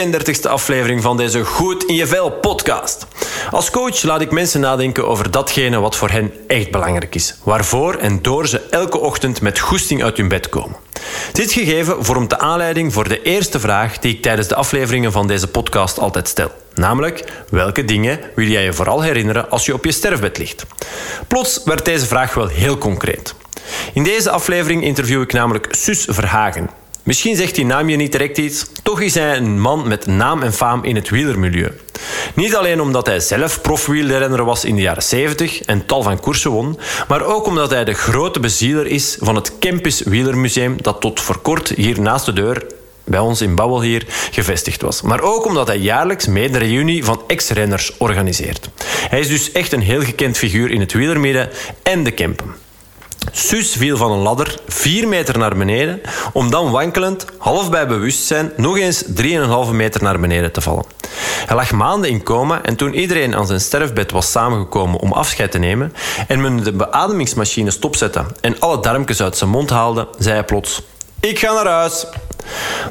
Welkom bij de 32e aflevering van deze Goed in je Vel podcast. Als coach laat ik mensen nadenken over datgene wat voor hen echt belangrijk is. Waarvoor en door ze elke ochtend met goesting uit hun bed komen. Dit gegeven vormt de aanleiding voor de eerste vraag die ik tijdens de afleveringen van deze podcast altijd stel. Namelijk, welke dingen wil jij je vooral herinneren als je op je sterfbed ligt? Plots werd deze vraag wel heel concreet. In deze aflevering interview ik namelijk Sus Verhagen. Misschien zegt die naam je niet direct iets, toch is hij een man met naam en faam in het wielermilieu. Niet alleen omdat hij zelf profwielrenner was in de jaren 70 en tal van koersen won, maar ook omdat hij de grote bezieler is van het Kempis Wielermuseum dat tot voor kort hier naast de deur bij ons in Bouwel hier gevestigd was. Maar ook omdat hij jaarlijks mee de reunie van ex-renners organiseert. Hij is dus echt een heel gekend figuur in het wielermidden en de Kempen. Sus viel van een ladder vier meter naar beneden, om dan wankelend, half bij bewustzijn, nog eens 3,5 meter naar beneden te vallen. Hij lag maanden in coma en toen iedereen aan zijn sterfbed was samengekomen om afscheid te nemen en men de beademingsmachine stopzette en alle darmjes uit zijn mond haalde, zei hij plots: Ik ga naar huis.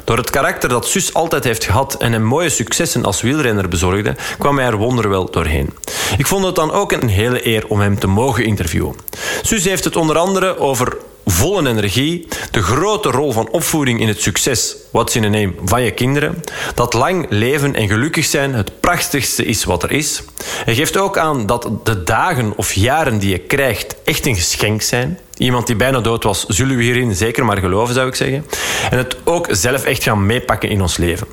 Door het karakter dat Sus altijd heeft gehad en hem mooie successen als wielrenner bezorgde, kwam hij er wonderwel doorheen. Ik vond het dan ook een hele eer om hem te mogen interviewen. Sus heeft het onder andere over volle energie, de grote rol van opvoeding in het succes, what's in a name, van je kinderen, dat lang leven en gelukkig zijn het prachtigste is wat er is. Hij geeft ook aan dat de dagen of jaren die je krijgt echt een geschenk zijn. Iemand die bijna dood was, zullen we hierin zeker maar geloven, zou ik zeggen. En het ook zelf echt gaan meepakken in ons leven.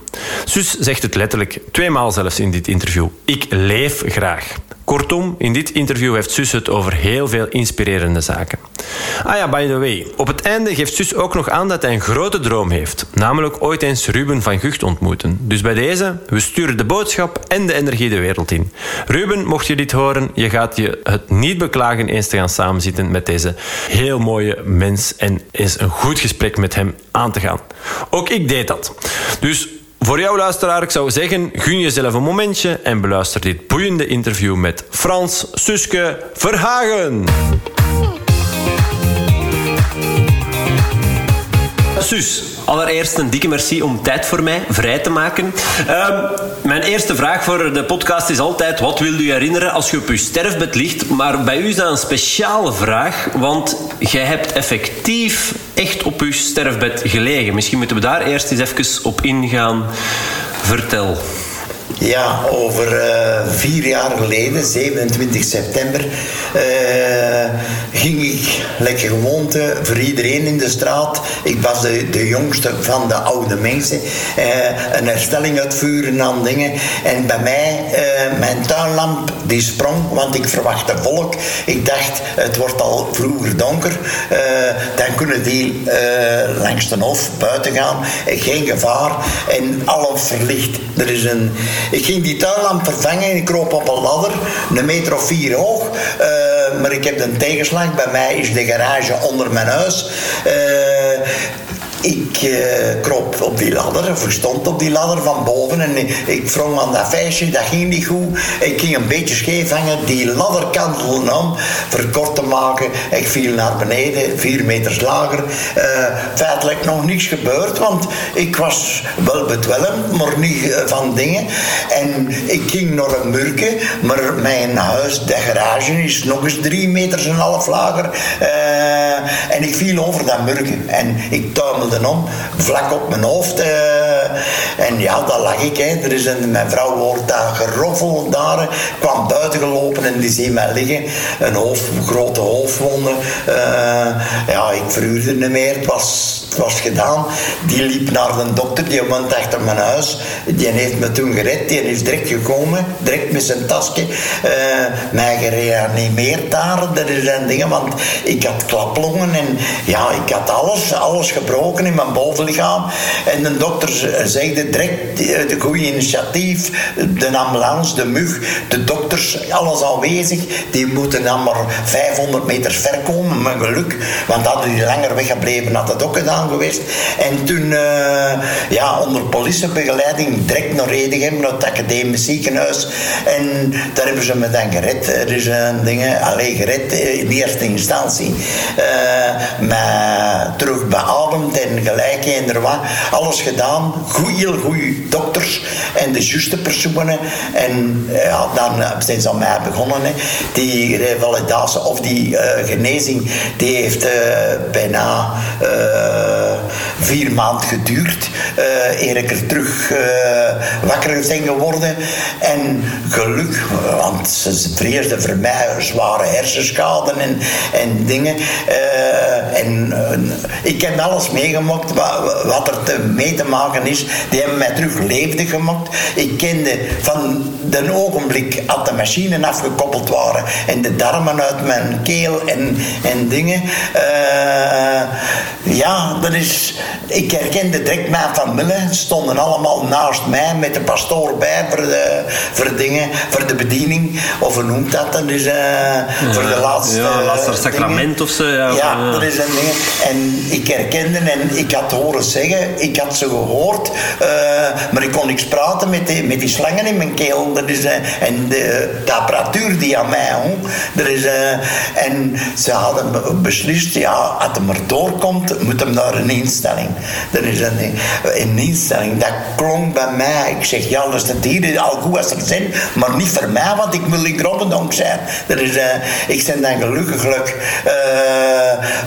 Sus zegt het letterlijk, tweemaal zelfs in dit interview. Ik leef graag. Kortom, in dit interview heeft Sus het over heel veel inspirerende zaken. Ah ja, by the way. Op het einde geeft Sus ook nog aan dat hij een grote droom heeft. Namelijk ooit eens Ruben van Gucht ontmoeten. Dus bij deze, we sturen de boodschap en de energie de wereld in. Ruben, mocht je dit horen, je gaat je het niet beklagen eens te gaan samenzitten met deze heel mooie mens en eens een goed gesprek met hem aan te gaan. Ook ik deed dat. Dus voor jou luisteraar, ik zou zeggen, gun jezelf een momentje en beluister dit boeiende interview met Frans Suske Verhagen. Sus, allereerst een dikke merci om tijd voor mij vrij te maken. Uh, mijn eerste vraag voor de podcast is altijd: wat wil u herinneren als je op uw sterfbed ligt? Maar bij u is dat een speciale vraag, want jij hebt effectief echt op uw sterfbed gelegen. Misschien moeten we daar eerst eens even op ingaan. Vertel. Ja, over uh, vier jaar geleden, 27 september, uh, ging ik lekker gewoonte voor iedereen in de straat. Ik was de, de jongste van de oude mensen. Uh, een herstelling uitvoeren aan dingen. En bij mij, mijn tuinlamp, die sprong, want ik verwachtte volk. Ik dacht, het wordt al vroeger donker. dan kunnen die langs de hof buiten gaan. Geen gevaar. En alles verlicht. Er is een ik ging die tuinlamp vervangen. Ik kroop op een ladder, een meter of vier hoog. Uh, maar ik heb een tegenslag. Bij mij is de garage onder mijn huis. Uh, ik uh, kroop op die ladder, of ik stond op die ladder van boven en ik, vrong aan dat feestje, dat ging niet goed. Ik ging een beetje scheef hangen, die ladder kantelde om, verkort te maken. Ik viel naar beneden, vier meters lager. Uh, feitelijk nog niets gebeurd, want ik was wel bedwelmd, maar niet uh, van dingen. En ik ging naar een murken, maar mijn huis, de garage, is nog eens drie meters en een half lager. en ik viel over dat murken en ik tuimelde vlak op mijn hoofd. Uh, en ja, daar lag ik. Hè. Er is een, mijn vrouw hoort daar geroffel daar, kwam buiten gelopen en die ziet mij liggen. Een hoofd, grote hoofdwonde. Uh, ja, ik verhuurde niet meer. Het was, het was gedaan. Die liep naar de dokter, die woont achter mijn huis. Die heeft me toen gered. Die is direct gekomen, direct met zijn tasje. Uh, mij gereanimeerd daar. Dat is een ding, want ik had klaplongen en ja, ik had alles, alles gebroken in mijn bovenlichaam. En de dokter zegde direct de goede initiatief, de ambulance, de mug, de dokters, alles aanwezig. Die moeten dan maar 500 meter ver komen, mijn geluk. Want hadden die langer weggebleven, had dat ook gedaan geweest. En toen, uh, ja, onder politiebegeleiding direct naar naar het academisch ziekenhuis. En daar hebben ze me dan gered. Er is een ding, alleen gered in eerste instantie. Maar terug beademd en gelijk eender wat. Alles gedaan. Heel goede dokters en de juiste personen. En ja, dan zijn ze aan mij begonnen. Hè. Die revalidatie of die genezing, die heeft bijna vier maanden geduurd. eer ik er terug wakker zijn geworden. En geluk, want ze vreesden voor mij zware hersenschade en, en dingen. Uh, en uh, ik heb alles meegemaakt wat, wat er te, mee te maken is. Die hebben mij terug levendig gemaakt. Ik kende van de ogenblik dat de machines afgekoppeld waren en de darmen uit mijn keel en, en dingen. Uh, ja, dat is, ik herkende direct mijn familie. stonden allemaal naast mij met de pastoor bij voor de, voor dingen, voor de bediening. Of hoe noemt dat? Dat is voor de laatste. Ja, laatste sacrament of zo. Ja, ja, dat is een ding. En ik herkende en ik had horen zeggen, ik had ze gehoord, uh, maar ik kon niks praten met die, met die slangen in mijn keel. Dat is, uh, en de, apparatuur die aan mij hong. Er is, uh, en ze hadden beslist, ja, als het maar doorkomt, moet hem naar een instelling. Dat is een, een instelling. Dat klonk bij mij. Ik zeg, ja, dat is het hier al goed als ik zijn, maar niet voor mij, want ik wil in Grobbendonk zijn. Dat is, ik ben dan gelukkig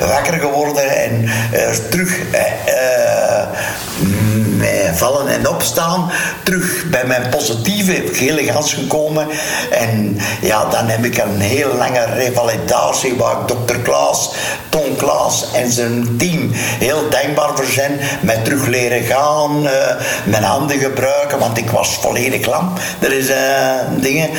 wakker geworden en terug Grande. Vallen en opstaan, terug bij mijn positieve gele gans gekomen. En ja, dan heb ik een heel lange revalidatie waar ik dokter Klaas, Ton Klaas en zijn team heel dankbaar voor zijn. Met terug leren gaan, uh, mijn handen gebruiken, want ik was volledig lam. Er is uh, dingen.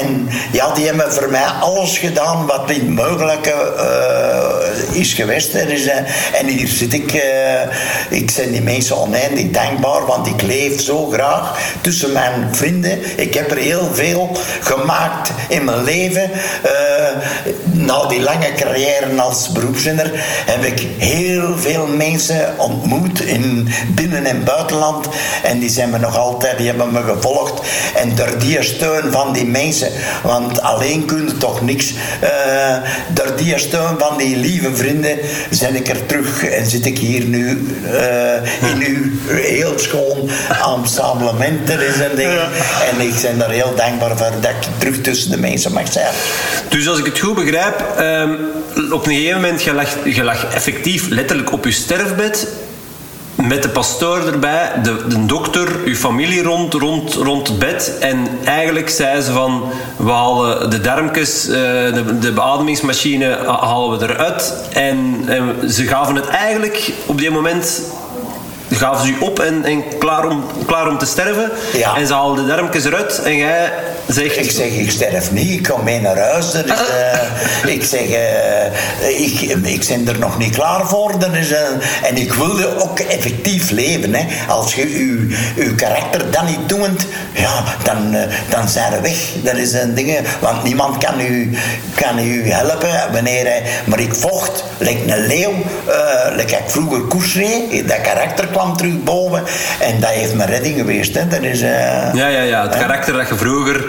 En ja, die hebben voor mij alles gedaan wat niet mogelijk uh, is geweest. Er is, en hier zit ik, ik ben die mensen oneindig dankbaar want ik leef zo graag tussen mijn vrienden. Ik heb er heel veel gemaakt in mijn leven. Uh, na die lange carrière als beroepszinner heb ik heel veel mensen ontmoet in binnen- en buitenland. En die zijn me nog altijd, die hebben me gevolgd. En door die steun van die mensen, want alleen kun je toch niks. Uh, door die steun van die lieve vrienden ben ik er terug en zit ik hier nu uh, in uw heel schoon ensemblement is en dingen. En ik ben daar heel dankbaar voor dat ik terug tussen de mensen mag zijn. Dus als ik het goed begrijp, um, op een gegeven moment, je lag, je effectief letterlijk op je sterfbed met de pastoor erbij, de, de dokter, uw familie rond, rond, rond het bed. En eigenlijk zei ze van, we halen de darmkes, uh, de, de beademingsmachine halen we eruit. En, en ze gaven het eigenlijk op die moment gaven ze u op en, en klaar, om, klaar om te sterven. Ja. En ze haalden de darmkes eruit en jij zegt... Ik zeg, ik sterf niet, ik kom mee naar huis. Er is, uh, ik zeg, uh, ik, ik ben er nog niet klaar voor. Is, uh, en ik wilde ook effectief leven. Hè. Als je je, je karakter dan niet doet, ja, dan, dan zijn we weg. Dat is een ding, want niemand kan u, kan u helpen wanneer. Maar ik vocht, lijkt een leeuw, like ik vroeger koers reed, dat karakter kwam kwam terug boven. En dat heeft mijn redding geweest. Hè. Dat is, uh, ja, ja, ja. Het karakter dat je vroeger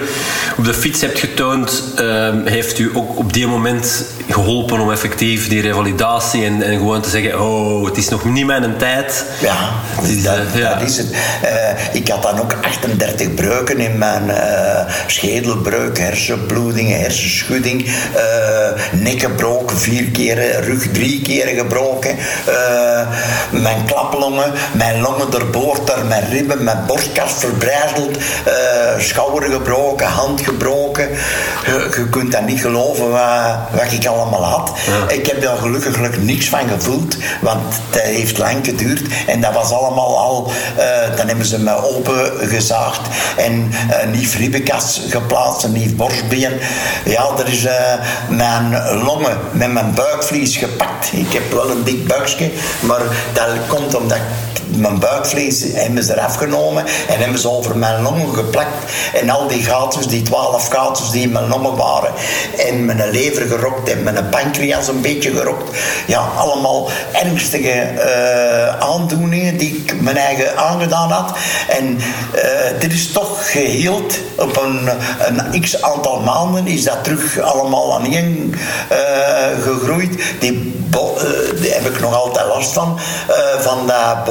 op de fiets hebt getoond, uh, heeft u ook op die moment geholpen om effectief die revalidatie en, en gewoon te zeggen: Oh, het is nog niet mijn tijd. Ja, is, dat, uh, ja. dat, is het. Uh, ik had dan ook 38 breuken in mijn schedelbreuk, hersenbloedingen, hersenschudding, nek gebroken, vier keren, rug drie keren gebroken, mijn klaplongen mijn longen doorboord, daar mijn ribben, mijn borstkas verbrijzeld, uh, schouder gebroken, hand gebroken. Je, je, kunt dat niet geloven wat, wat ik allemaal had. Ik heb daar gelukkig niks van gevoeld, want dat heeft lang geduurd. En dat was allemaal al, uh, dan hebben ze me opengezaagd en een nieuw ribbenkast geplaatst, een nieuw borstbeen. Ja, er is uh, mijn longen met mijn buikvlies gepakt. Ik heb wel een dik buikje, maar dat komt omdat back. Mijn buikvlees hebben ze eraf genomen en hebben ze over mijn longen geplakt. En al die gaten, die twaalf gaten die in mijn longen waren. En mijn lever gerokt en mijn pancreas een beetje gerokt. Ja, allemaal ernstige uh, aandoeningen die ik mijn eigen aangedaan had. En uh, dit is toch geheeld. Op een, x aantal maanden is dat terug allemaal aan één uh, gegroeid. Die eh, heb ik nog altijd last van, eh, van dat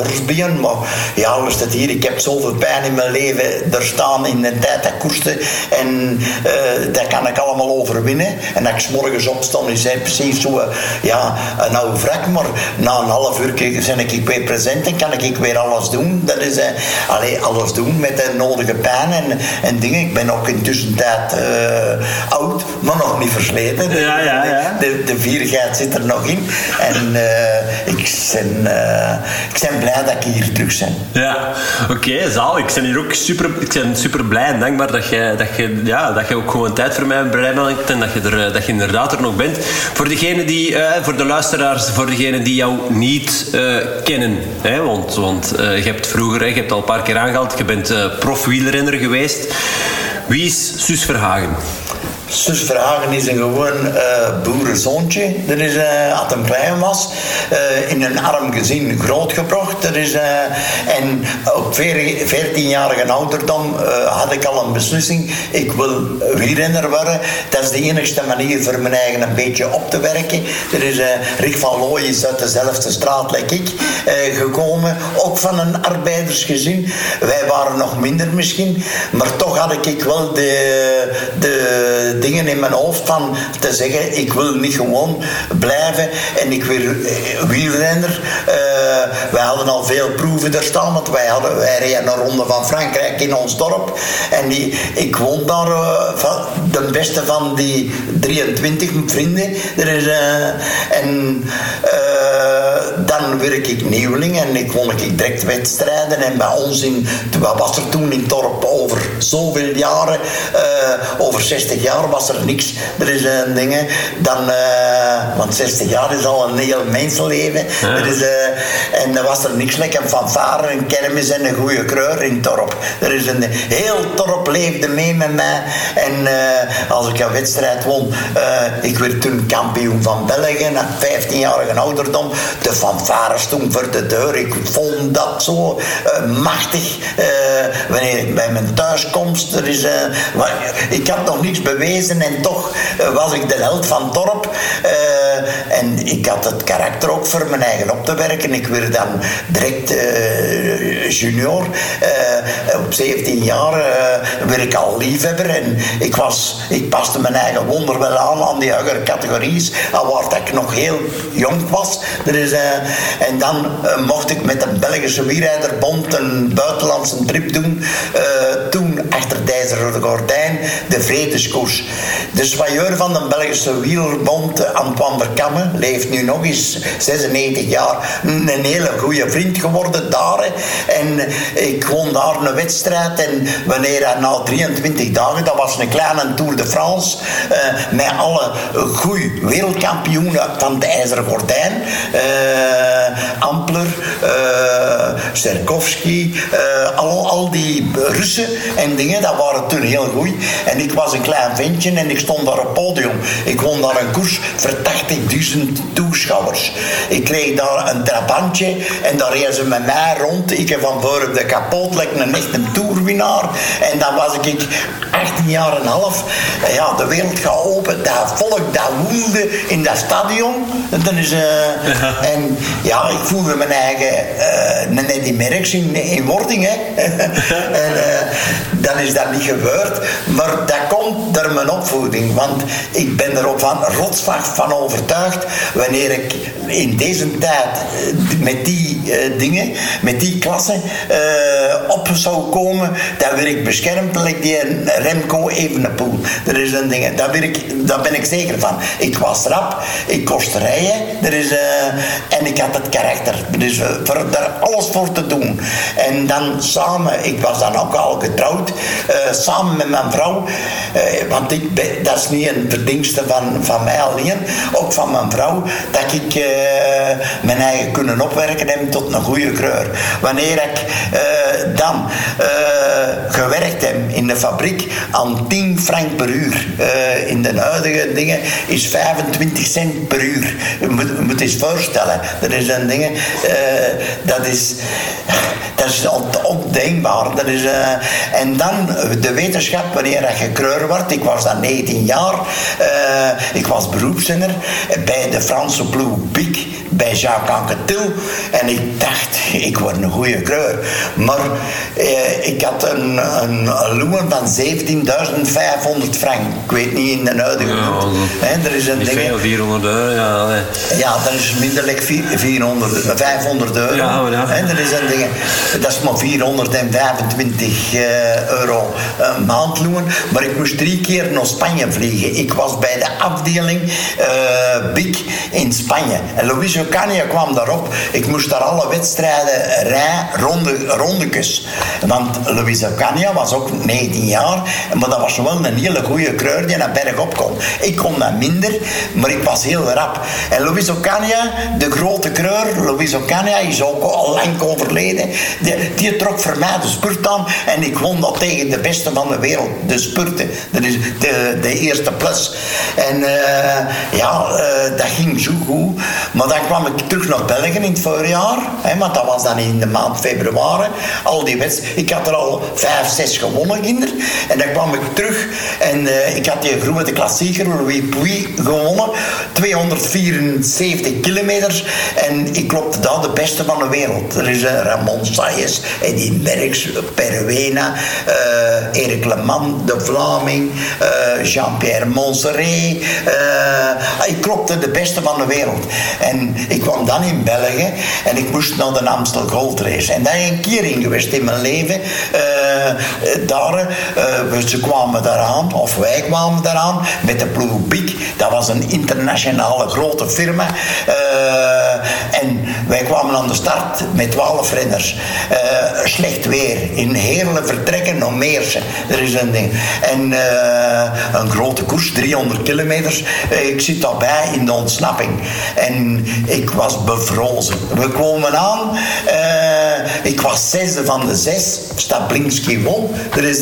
Maar ja, is het hier? Ik heb zoveel pijn in mijn leven er staan in de tijd dat koerste. En eh, dat kan ik allemaal overwinnen. En dat ik 's morgens opstand is hij precies zo eh, ja, een oude wrak. Maar na een half uur ben ik weer present en kan ik weer alles doen. Dat is eh, allee, alles doen met de nodige pijn en, en dingen. Ik ben ook intussen tijd oud, maar nog niet versleten. Ja, ja, ja. De, de vierigheid zit er nog in. En ik, ben, ik ben blij dat ik hier terug ben. Ja, oké, zaal. Ik ben hier ook super, ik ben super blij en dankbaar dat je, dat je, ja, dat je ook gewoon tijd voor mij bereidt en dat je, er, dat je inderdaad er nog bent. Voor degene die, eh, voor de luisteraars, voor degenen die jou niet eh, kennen, hè, want, want eh, je hebt vroeger, je hebt al een paar keer aangehaald, je bent profwielrenner geweest. Wie is Suus Verhagen? Sus Verhagen is een gewoon eh, boerenzoontje. Dat is, eh, als hem klein was, eh, in een arm gezin grootgebracht. Dat is, en op 14-jarige ouderdom had ik al een beslissing. Ik wil wielrenner worden. Dat is de enigste manier voor mijn eigen een beetje op te werken. Er is Rick van Looy is uit dezelfde straat, like ik, gekomen. Ook van een arbeidersgezin. Wij waren nog minder misschien. Maar toch had ik wel de, de dingen in mijn hoofd van te zeggen, ik wil niet gewoon blijven en ik wil eh, wielrenner. Eh, wij hadden al veel proeven er staan, want wij, hadden, wij reden een ronde van Frankrijk in ons dorp. En die, ik woon daar eh, van de beste van die 23 vrienden. Er is, en dan werd ik nieuweling en ik won ik direct wedstrijden. En bij ons in, wat was er toen in het dorp over zoveel jaren, eh, over 60 jaar was er niks. Er is een ding, hè. dan, eh, want 60 jaar is al een heel mensenleven. Er is, eh, en er was er niks lekker een fanfare, een kermis en een goede kreur in het dorp. Er is een heel dorp leefde mee met mij. En eh, als ik een wedstrijd won, eh, ik werd toen kampioen van België, na 15-jarige ouderdom. De fanfare stond voor de deur. Ik vond dat zo eh, machtig. eh, wanneer bij mijn thuiskomst, er is, wa- ik had nog niks bewezen en toch was ik de held van het Eh, en ik had het karakter ook voor mijn eigen op te werken. Ik werd dan direct eh, junior. Eh, op 17 jaar werd ik al liefhebber en ik, was, ik paste mijn eigen wonder wel aan aan die hogere categorieën, al waar dat ik nog heel jong was. Eh, en dan mocht ik met een Belgische wierijderbond een buitenlandse trip doen. Toen achter deze gordijn de Vredeskoers. De zwaaieur van de Belgische wielerbond, Antoine Verkamme, leeft nu nog eens 96 jaar. Een hele goede vriend geworden daar. En ik won daar een wedstrijd. En wanneer hij na 23 dagen, dat was een kleine Tour de France, eh, met alle goede wereldkampioenen van de IJzeren Gordijn. eh, Ampler, eh, al, al die Russen en dat waren toen heel goed. En ik was een klein ventje en ik stond daar op podium. Ik won daar een koers voor 80.000 toeschouwers. Ik kreeg daar een trabantje en daar reden ze met mij rond. Ik heb van voor op de kapot, lekker een een En dan was ik 18 jaar en een half. Ja, de wereld gaat open. Dat volk dat woelde in dat stadion. En, dan is, eh, en ja, ik voelde mijn eigen eh een Eddie Merckx in, in Wording. Hè. en eh, dan is dat niet gebeurd. Maar dat komt door mijn opvoeding. Want ik ben er ook van rotsvast van overtuigd. Wanneer ik in deze tijd met die dingen, met die klassen op zou komen, dan werd ik beschermd like die Remco Evenepoel. Er is een ding, daar, ben ik, daar ben ik zeker van. Ik was rap, ik kost rijden, er is, eh, en ik had het karakter. Dus eh, voor daar alles voor te doen. En dan samen, ik was dan ook al getrouwd, eh, samen met mijn vrouw, want ik dat is niet een verdienste van, van mij alleen, ook van mijn vrouw, dat ik mijn eigen kunnen opwerken heb tot een goede kreur. Wanneer ik eh, dan eh, gewerkt heb in de fabriek aan 10 frank per uur. Uh, in de huidige dingen is 25 cent per uur. Je moet, je eens voorstellen. Dat is een ding. Uh, dat is dat is ondenkbaar. Dat is, en dan de wetenschap, wanneer je kreur wordt. Ik was dan 19 jaar. Ik was beroepszender bij de Franse ploeg Big, bij Jacques Anquetil. En ik dacht, ik word een goede kreur. Maar ik had een, een, loon van 17.500 frank. Ik weet niet in de huidige ja, er is een ding. 400 euro, ja. Ja, dat is minderlijk 400, 500 euro. Ja, ja. He, er is een ding dat is maar 425 uh, euro een maandloon. Maar ik moest drie keer naar Spanje vliegen. Ik was bij de afdeling uh, Big in Spanje. En Luis Ocaña kwam daarop. Ik moest daar alle wedstrijden rijden, ronde, rondekes. Want Luis Ocaña was ook 19 jaar. Maar dat was wel een hele goede kreur die naar berg op kon. Ik kon dat minder, maar ik was heel rap. En Luis Ocaña, de grote kreur, Luis Ocaña is ook al lang overleden die, die trok voor mij de spurt aan en ik won dat tegen de beste van de wereld. De spurten. Dat is de, de eerste plus. En uh, ja, uh, dat ging zo goed. Maar dan kwam ik terug naar België in het voorjaar. Hè, want dat was dan in de maand februari. Al die wedstrijden. Ik had er al vijf, zes gewonnen, kinderen. En dan kwam ik terug en uh, ik had die grote klassieker, Louis Puy, gewonnen. 274 kilometers. En ik klopte daar de beste van de wereld. Er is Ramon Sayes, Eddie Merckx, Perwena, uh, Erik Leman, de Vlaming, uh, Jean-Pierre Montserrat. Uh, ik klopte de beste van de wereld. En ik kwam dan in België en ik moest naar de Amstel Gold Race. En daar een keer in geweest in mijn leven. Daar, ze kwamen daaraan, of wij kwamen daaraan, met de ploeg Big. Dat was een internationale grote firma. en wij kwamen aan de start met 12 renners. Uh, slecht weer. In Heerlen vertrekken naar Meersen. Er is een ding. En uh, een grote koers, 300 kilometers. Uh, ik zit daarbij in de ontsnapping. En ik was bevrozen. We komen aan. ik was zesde van de zes. Stablinski won. Er is,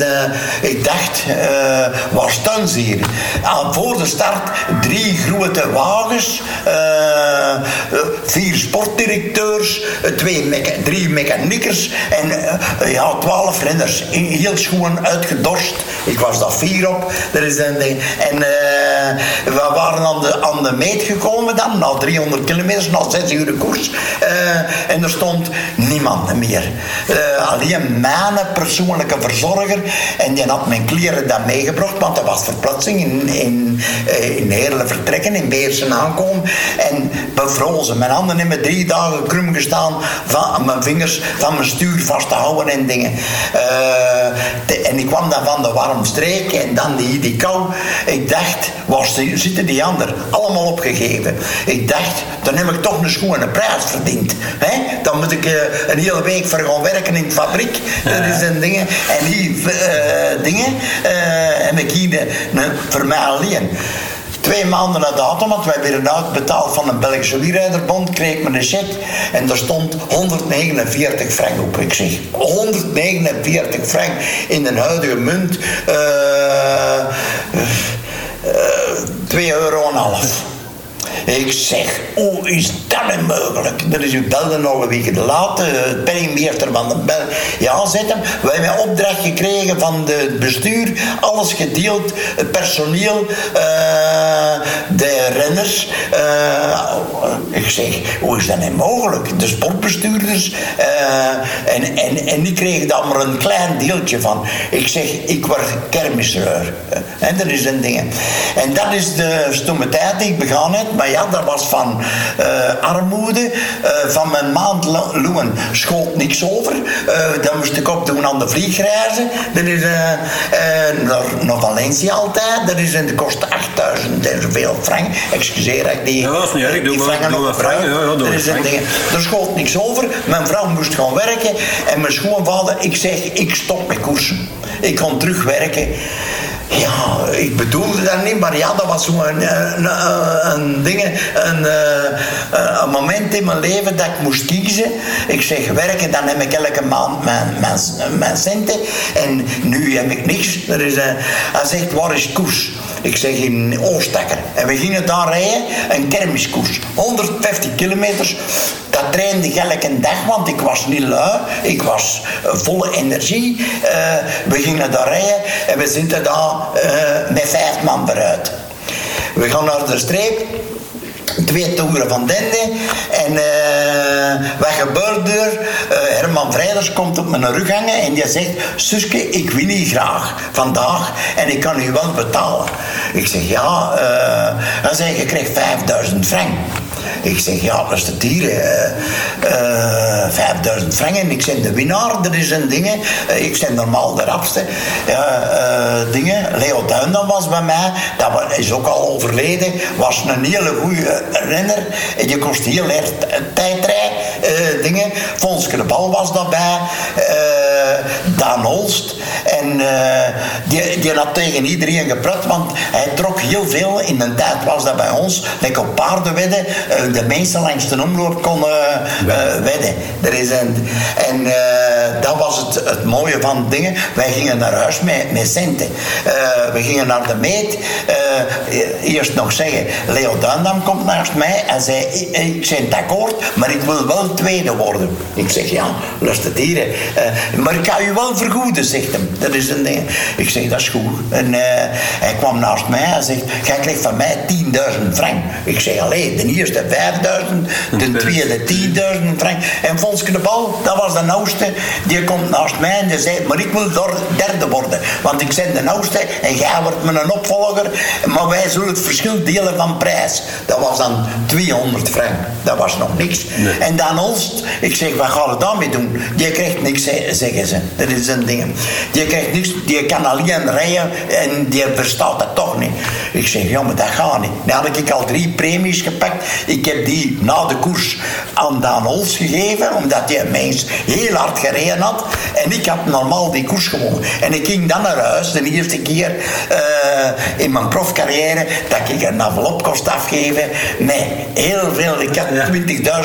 ik dacht, waar staan ze hier? Aan, voor de start drie grote wagens. vier sportdirecteurs. Twee mecha drie mechaniekers en uh, ja, twaalf renners. Heel schoon uitgedorst. Ik was daar vier op. Er is een, en uh, we waren aan de, aan de meet gekomen dan, na 300 kilometer, na zes uur koers. En er stond niemand meer. alleen mijn persoonlijke verzorger. En die had mijn kleren dan meegebracht, want er was verplaatsing in, in, in vertrekken, in Beersen aankomen. En bevrozen. Mijn handen hebben drie dagen krum gestaan van mijn vingers van mijn stuur vast te houden en dingen. Uh, en ik kwam dan van de warm streek en dan die, die kou. Ik dacht, waar zitten die anderen? Allemaal opgegeven. Ik dacht, dan heb ik toch een schone prijs verdiend. Hè? Dan moet ik uh, een hele week voor gaan werken in de fabriek. Dat is een dingen. En die uh, dingen heb ik hier voor mij alleen. Twee maanden na datum, want wij werden uitbetaald van een Belgische wierijderbond, kreeg ik een cheque en daar stond 149 frank op. Ik zeg, 149 frank in de huidige munt, uh, uh, 2 euro en half. Ik zeg, hoe is dat nu mogelijk? Is u belde nog een week later, het penningmeester van de bel. Ja, zet hem. We hebben opdracht gekregen van het bestuur, alles gedeeld, het personeel, uh, de renners. Uh, ik zeg, hoe is dat nu mogelijk? De sportbestuurders. En, en, en die kregen daar maar een klein deeltje van. Ik zeg, ik word kermisreur. En dat is een ding. En dat is de stomme tijd die ik begaan heb. Maar ja, dat was van uh, armoede. Uh, van mijn maand loon schoot niks over. Uh, dan moest ik opdoen aan de vliegreizen. Dat is naar, naar Valencia altijd. Dat is in de kost 8000 en zoveel frank. Excuseer dat ik die, ja, dat is niet erg. Doe maar, doe maar frank. Ja, ja, doe frank. Er schoot niks over. Mijn vrouw moest gaan werken. En mijn schoonvader, ik zeg, ik stop met koersen. Ik kon terugwerken. Ja, ik bedoelde dat niet, maar ja, dat was zo'n een, een, een, ding, een, een, moment in mijn leven dat ik moest kiezen. Ik zeg werken, dan heb ik elke maand mijn, mijn, mijn centen. En nu heb ik niks. Er is een, hij zegt, waar is koers? Ik zeg in Oostakker. En we gingen daar rijden, een kermiskoers. 150 kilometers. Dat trainde ik elke dag, want ik was niet lui. Ik was volle energie. We gingen daar rijden en we zitten daar met vijf man eruit. We gaan naar de streep twee toeren van Dende. En uh, wat gebeurt er? Uh, Herman Vrijders komt op mijn rug hangen en die zegt: Suske, ik wil niet graag vandaag en ik kan u wel betalen. Ik zeg: Ja, uh, hij zegt: Je krijgt 5000 frank. Ik zeg, ja, de dieren. Uh, uh, 5000 franken. Ik ben de winnaar, dat is een ding. Uh, ik ben normaal de rapste. dingen. Leo Duindam was bij mij. Dat is ook al overleden. Was een hele goede renner. En je kost heel erg tijdrij. dingen. Fonske de Bal was daarbij. Daan Holst. En die, die had tegen iedereen gepraat, want hij trok heel veel. In een tijd was dat bij ons. Lekker op paardenwedden de mensen langs de omloop konden uh, wedden. Er is een, en dat was het, het mooie van dingen. Wij gingen naar huis met, met centen. We gingen naar de meet. eerst nog zeggen, Leo Duindam komt naast mij en zei, ik, ben het akkoord, maar ik wil wel tweede worden. Ik zeg, ja, luister dieren. maar ik ga u wel vergoeden, zegt hem. Dat is een ding. Ik zeg, dat is goed. En hij kwam naast mij en zegt, jij krijgt van mij 10.000 frank. Ik zeg, alleen, de eerste 5000, de tweede 10.000 frank. En Volske de Bal, dat was de oudste, die komt naast mij en die zei, maar ik wil door derde worden. Want ik ben de oudste en jij wordt mijn opvolger, maar wij zullen het verschil delen van prijs. Dat was dan 200 frank. Dat was nog niks. Nee. En dan Olst, ik zeg, wat gaan we daarmee doen? Die krijgt niks, zeggen ze. Dat is een ding. Die krijgt niks, die kan alleen rijden en die verstaat het toch niet. Ik zeg, ja, maar dat gaat niet. Dan had ik al drie premies gepakt. Ik heb die na de koers aan Daan Hols gegeven, omdat die mens heel hard gereden had. En ik had normaal die koers gewonnen. En ik ging dan naar huis, de eerste keer uh, in mijn profcarrière, dat ik een envelop kost afgeven met heel veel. Ik had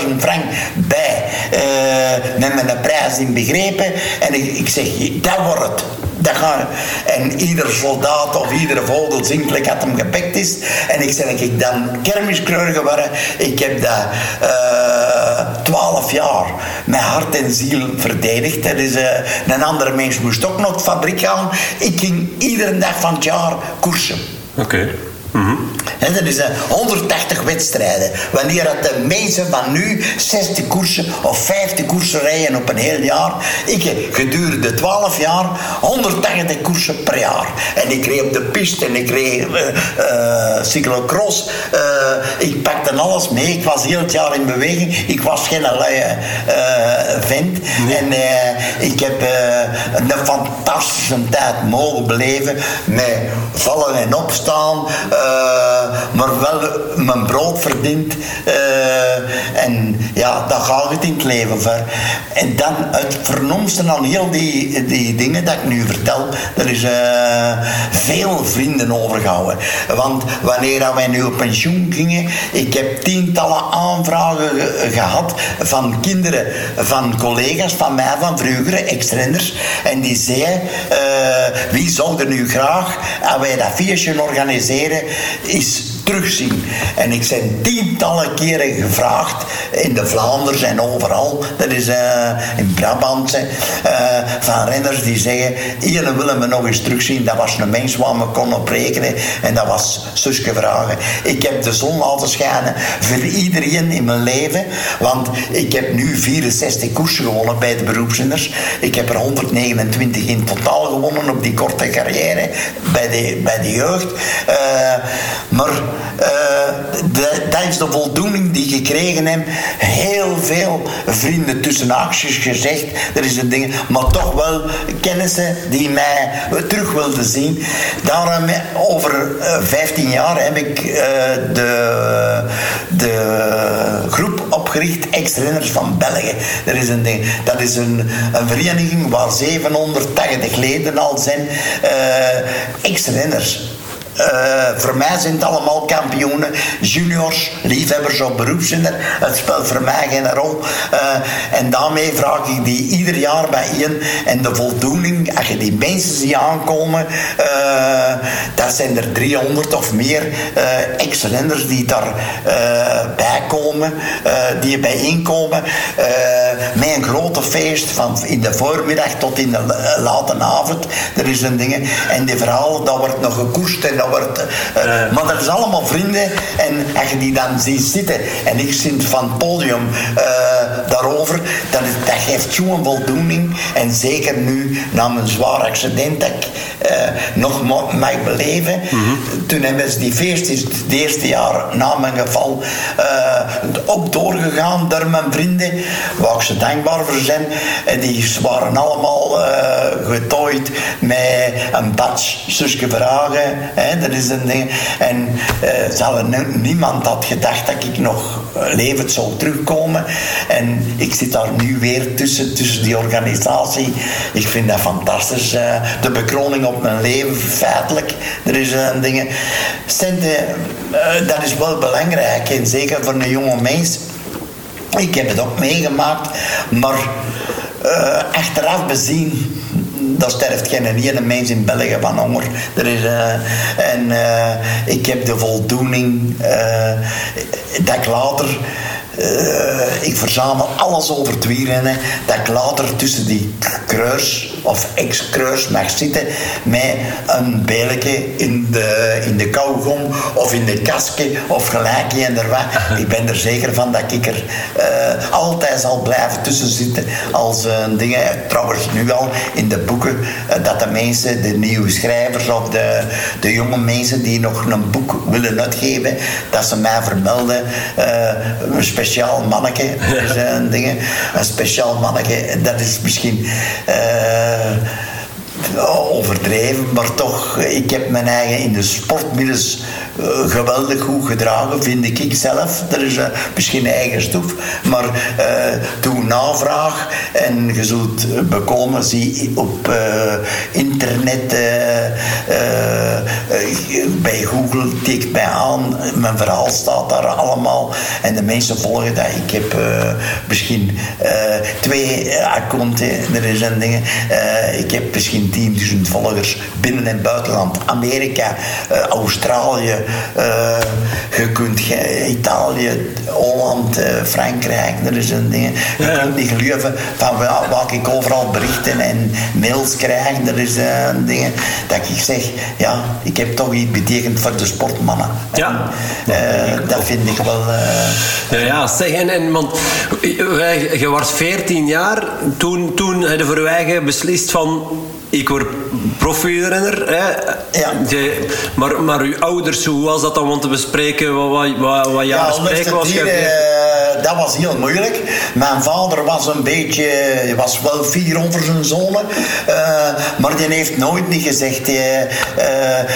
20.000 frank bij, uh, met mijn prijs in begrepen. En ik, ik zeg, dat wordt het. Dat en ieder soldaat of iedere vogel zinkelijk had hem gepakt is. En ik zeg, ik dan kermiskleur geworden. Ik heb dat twaalf uh, jaar met hart en ziel verdedigd. Dat is, uh, een andere mens moest ook naar de fabriek gaan. Ik ging iedere dag van het jaar koersen. Oké. Mm -hmm. Dat is 180 wedstrijden. Wanneer dat de mensen van nu 60 koersen of 50 koersen rijden op een heel jaar. Ik heb gedurende 12 jaar 180 koersen per jaar. En ik reed op de piste en ik reed uh, uh, cyclocross. Uh, ik pakte alles mee. Ik was heel het jaar in beweging. Ik was geen luie vent. Nee. En ik heb een fantastische tijd mogen beleven. Met vallen en opstaan maar wel mijn brood verdient. Uh, en ja, daar gaat het in het leven voor. En dan het vernomste aan heel die, die dingen dat ik nu vertel, er is uh, veel vrienden overgehouden. Want wanneer wij nu op pensioen gingen, ik heb tientallen aanvragen gehad van kinderen, van collega's van mij van vroeger, ex-renners. En die zeiden, wie zou er nu graag, als wij dat feestje organiseren, is terugzien. En ik ben tientallen keren gevraagd in de Vlaanders en overal. Dat is uh, in Brabant. Uh, van renners die zeggen: Hier willen we nog eens terugzien. Dat was een mens waar we konden op rekenen. En dat was Suske Vragen. Ik heb de zon laten schijnen voor iedereen in mijn leven. Want ik heb nu 64 koersen gewonnen bij de beroepsrenners. Ik heb er 129 in totaal gewonnen op die korte carrière bij de, bij de jeugd. Uh, maar dat is de voldoening die ik gekregen heb. Heel veel vrienden tussen haakjes gezegd. Er is een ding, maar toch wel kennissen die mij terug wilden zien. Daarom, over 15 jaar heb ik de, de groep opgericht, Ex-Renners van België. Er is een ding, dat is een, een vereniging waar 780 leden al zijn. Ex-Renners. Uh, voor mij zijn het allemaal kampioenen, juniors, liefhebbers of beroepszinder. Het speelt voor mij geen rol. Uh, en daarmee vraag ik die ieder jaar bij bijeen. En de voldoening, als je die mensen ziet aankomen, uh, dat zijn er 300 of meer ex-renners die daar bij komen, die bijeenkomen. met een grote feest van in de voormiddag tot in de late avond. Er is een ding. En die verhaal, dat wordt nog gekoest en wordt. Uh, maar dat is allemaal vrienden. En als je die dan ziet zitten en ik zit van het podium uh, daarover, dat, dat geeft zo'n voldoening. En zeker nu, na mijn zwaar accident dat ik uh, nog mag beleven. Mm -hmm. Toen hebben ze die feestjes het eerste jaar na mijn geval ook doorgegaan door mijn vrienden, waar ik ze dankbaar voor zijn. En die waren allemaal getooid met een badge, zusje vragen. Hè, dat is een ding. En uh, niemand had gedacht dat ik nog levend zou terugkomen. En ik zit daar nu weer tussen, tussen die organisatie. Ik vind dat fantastisch. Uh, de bekroning op mijn leven, feitelijk. Er is een ding. Centen, uh, dat is wel belangrijk. En zeker voor een jonge mens. Ik heb het ook meegemaakt. Maar achteraf bezien dat sterft geen ene mens in België van honger. Er is, uh, en uh, ik heb de voldoening uh, dat ik later ik verzamel alles over het wielrennen. Dat ik later tussen die kreurs of ex-kreurs mag zitten met een beletje in de, in de kauwgom of in de kasje of gelijkje en er wat. Ik ben er zeker van dat ik er uh, altijd zal blijven tussen zitten als uh, dingen. Trouwens, nu al in de boeken dat de mensen, de nieuwe schrijvers of de, de jonge mensen die nog een boek willen uitgeven, dat ze mij vermelden. een speciaal manneke. Zijn dingen. Een speciaal manneke, dat is misschien. Uh, uh, overdreven, maar toch, ik heb mijn eigen in de sportmiddels uh, geweldig goed gedragen, vind ik zelf. Er is uh, misschien eigen stof, maar uh, doe navraag en je zult bekomen, zie op internet, bij Google, tikt mij aan, mijn verhaal staat daar allemaal en de mensen volgen dat. Ik heb misschien twee accounts, er is een ding, ik heb misschien 10.000 volgers binnen en buitenland, Amerika, Australië, uh, je kunt Italië, Holland, uh, Frankrijk, dat is een ding. Je ja. kunt niet geloven van wat ik overal berichten en mails krijg. Dat is een ding dat ik zeg, ja, ik heb toch iets betekend voor de sportmannen. Ja. En, dat vind ik wel. ja, ja, zeg, en, en want je was 14 jaar, toen, toen je eigen beslist van ik word profielrenner. Ja. maar, maar uw ouders, hoe was dat dan om te bespreken? Wat, wat, wat ja, bespreken was? Uh, dat was heel moeilijk. Mijn vader was een beetje, was wel fier over zijn zonen. Uh, maar die heeft nooit niet gezegd. Uh,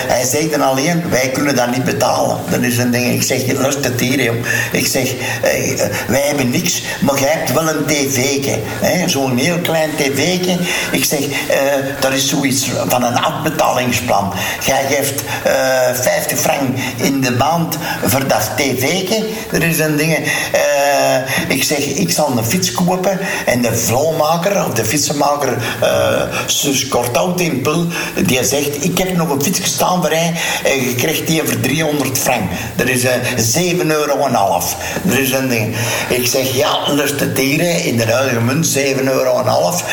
hij zei dan alleen, wij kunnen dat niet betalen. Dat is een ding. Ik zeg, lust het hier, Ik zeg, wij hebben niks, maar jij hebt wel een tv'tje. Zo'n heel klein tv'tje. Ik zeg, dat is zoiets van een afbetalingsplan. Jij geeft uh, 50 frank in de maand voor dat tv'tje. Er is een ding. Uh, ik zeg, ik zal een fiets kopen en de vloomaker of de fietsenmaker, uh, zus Korthout in Pul, die zegt, ik heb nog een fiets staan voor hij en je krijgt die voor 300 frank. Dat is uh, 7 euro en half. Er is een ding. Ik zeg, ja, lust het dieren in de huidige munt 7 euro en half.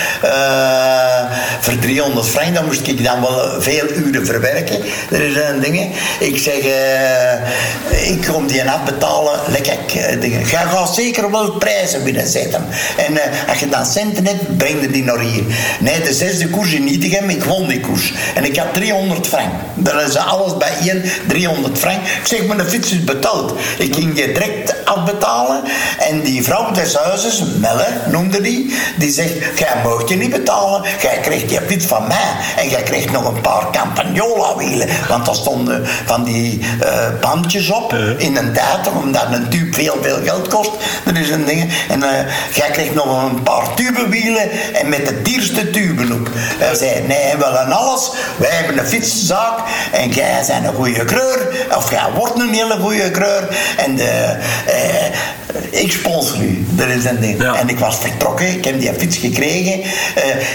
Voor voor 300 frank, dan moest ik dan wel veel uren verwerken. Er is een ding. Ik zeg, uh, ik kom die afbetalen, lekker dingen. Jij gaat zeker wel prijzen binnenzetten. En uh, als je dan centen hebt, breng je die naar hier. Nee, de zesde koers in Nietigem, ik won die koers. En ik had 300 frank. Dat is alles bij één, 300 frank. Ik zeg, mijn fiets is betaald. Ik ging je direct afbetalen. En die vrouw des huizes, Melle noemde die, die zegt, jij mag je niet betalen. Jij krijgt je fiets van mij. En jij krijgt nog een paar Campagnola wielen. Want daar stonden van die uh, bandjes op in een tijd, omdat een tube veel, veel geld kost. Dat is een ding. En uh, jij krijgt nog een paar tubenwielen en met de dierste tuben op. Hij zei, nee, we willen alles. Wij hebben een fietszaak en jij bent een goede kreur. Of jij wordt een hele goede kreur. En de, uh, ik sponsor u. Dat is een ding. En ik was vertrokken. Ik heb die fiets gekregen. Uh,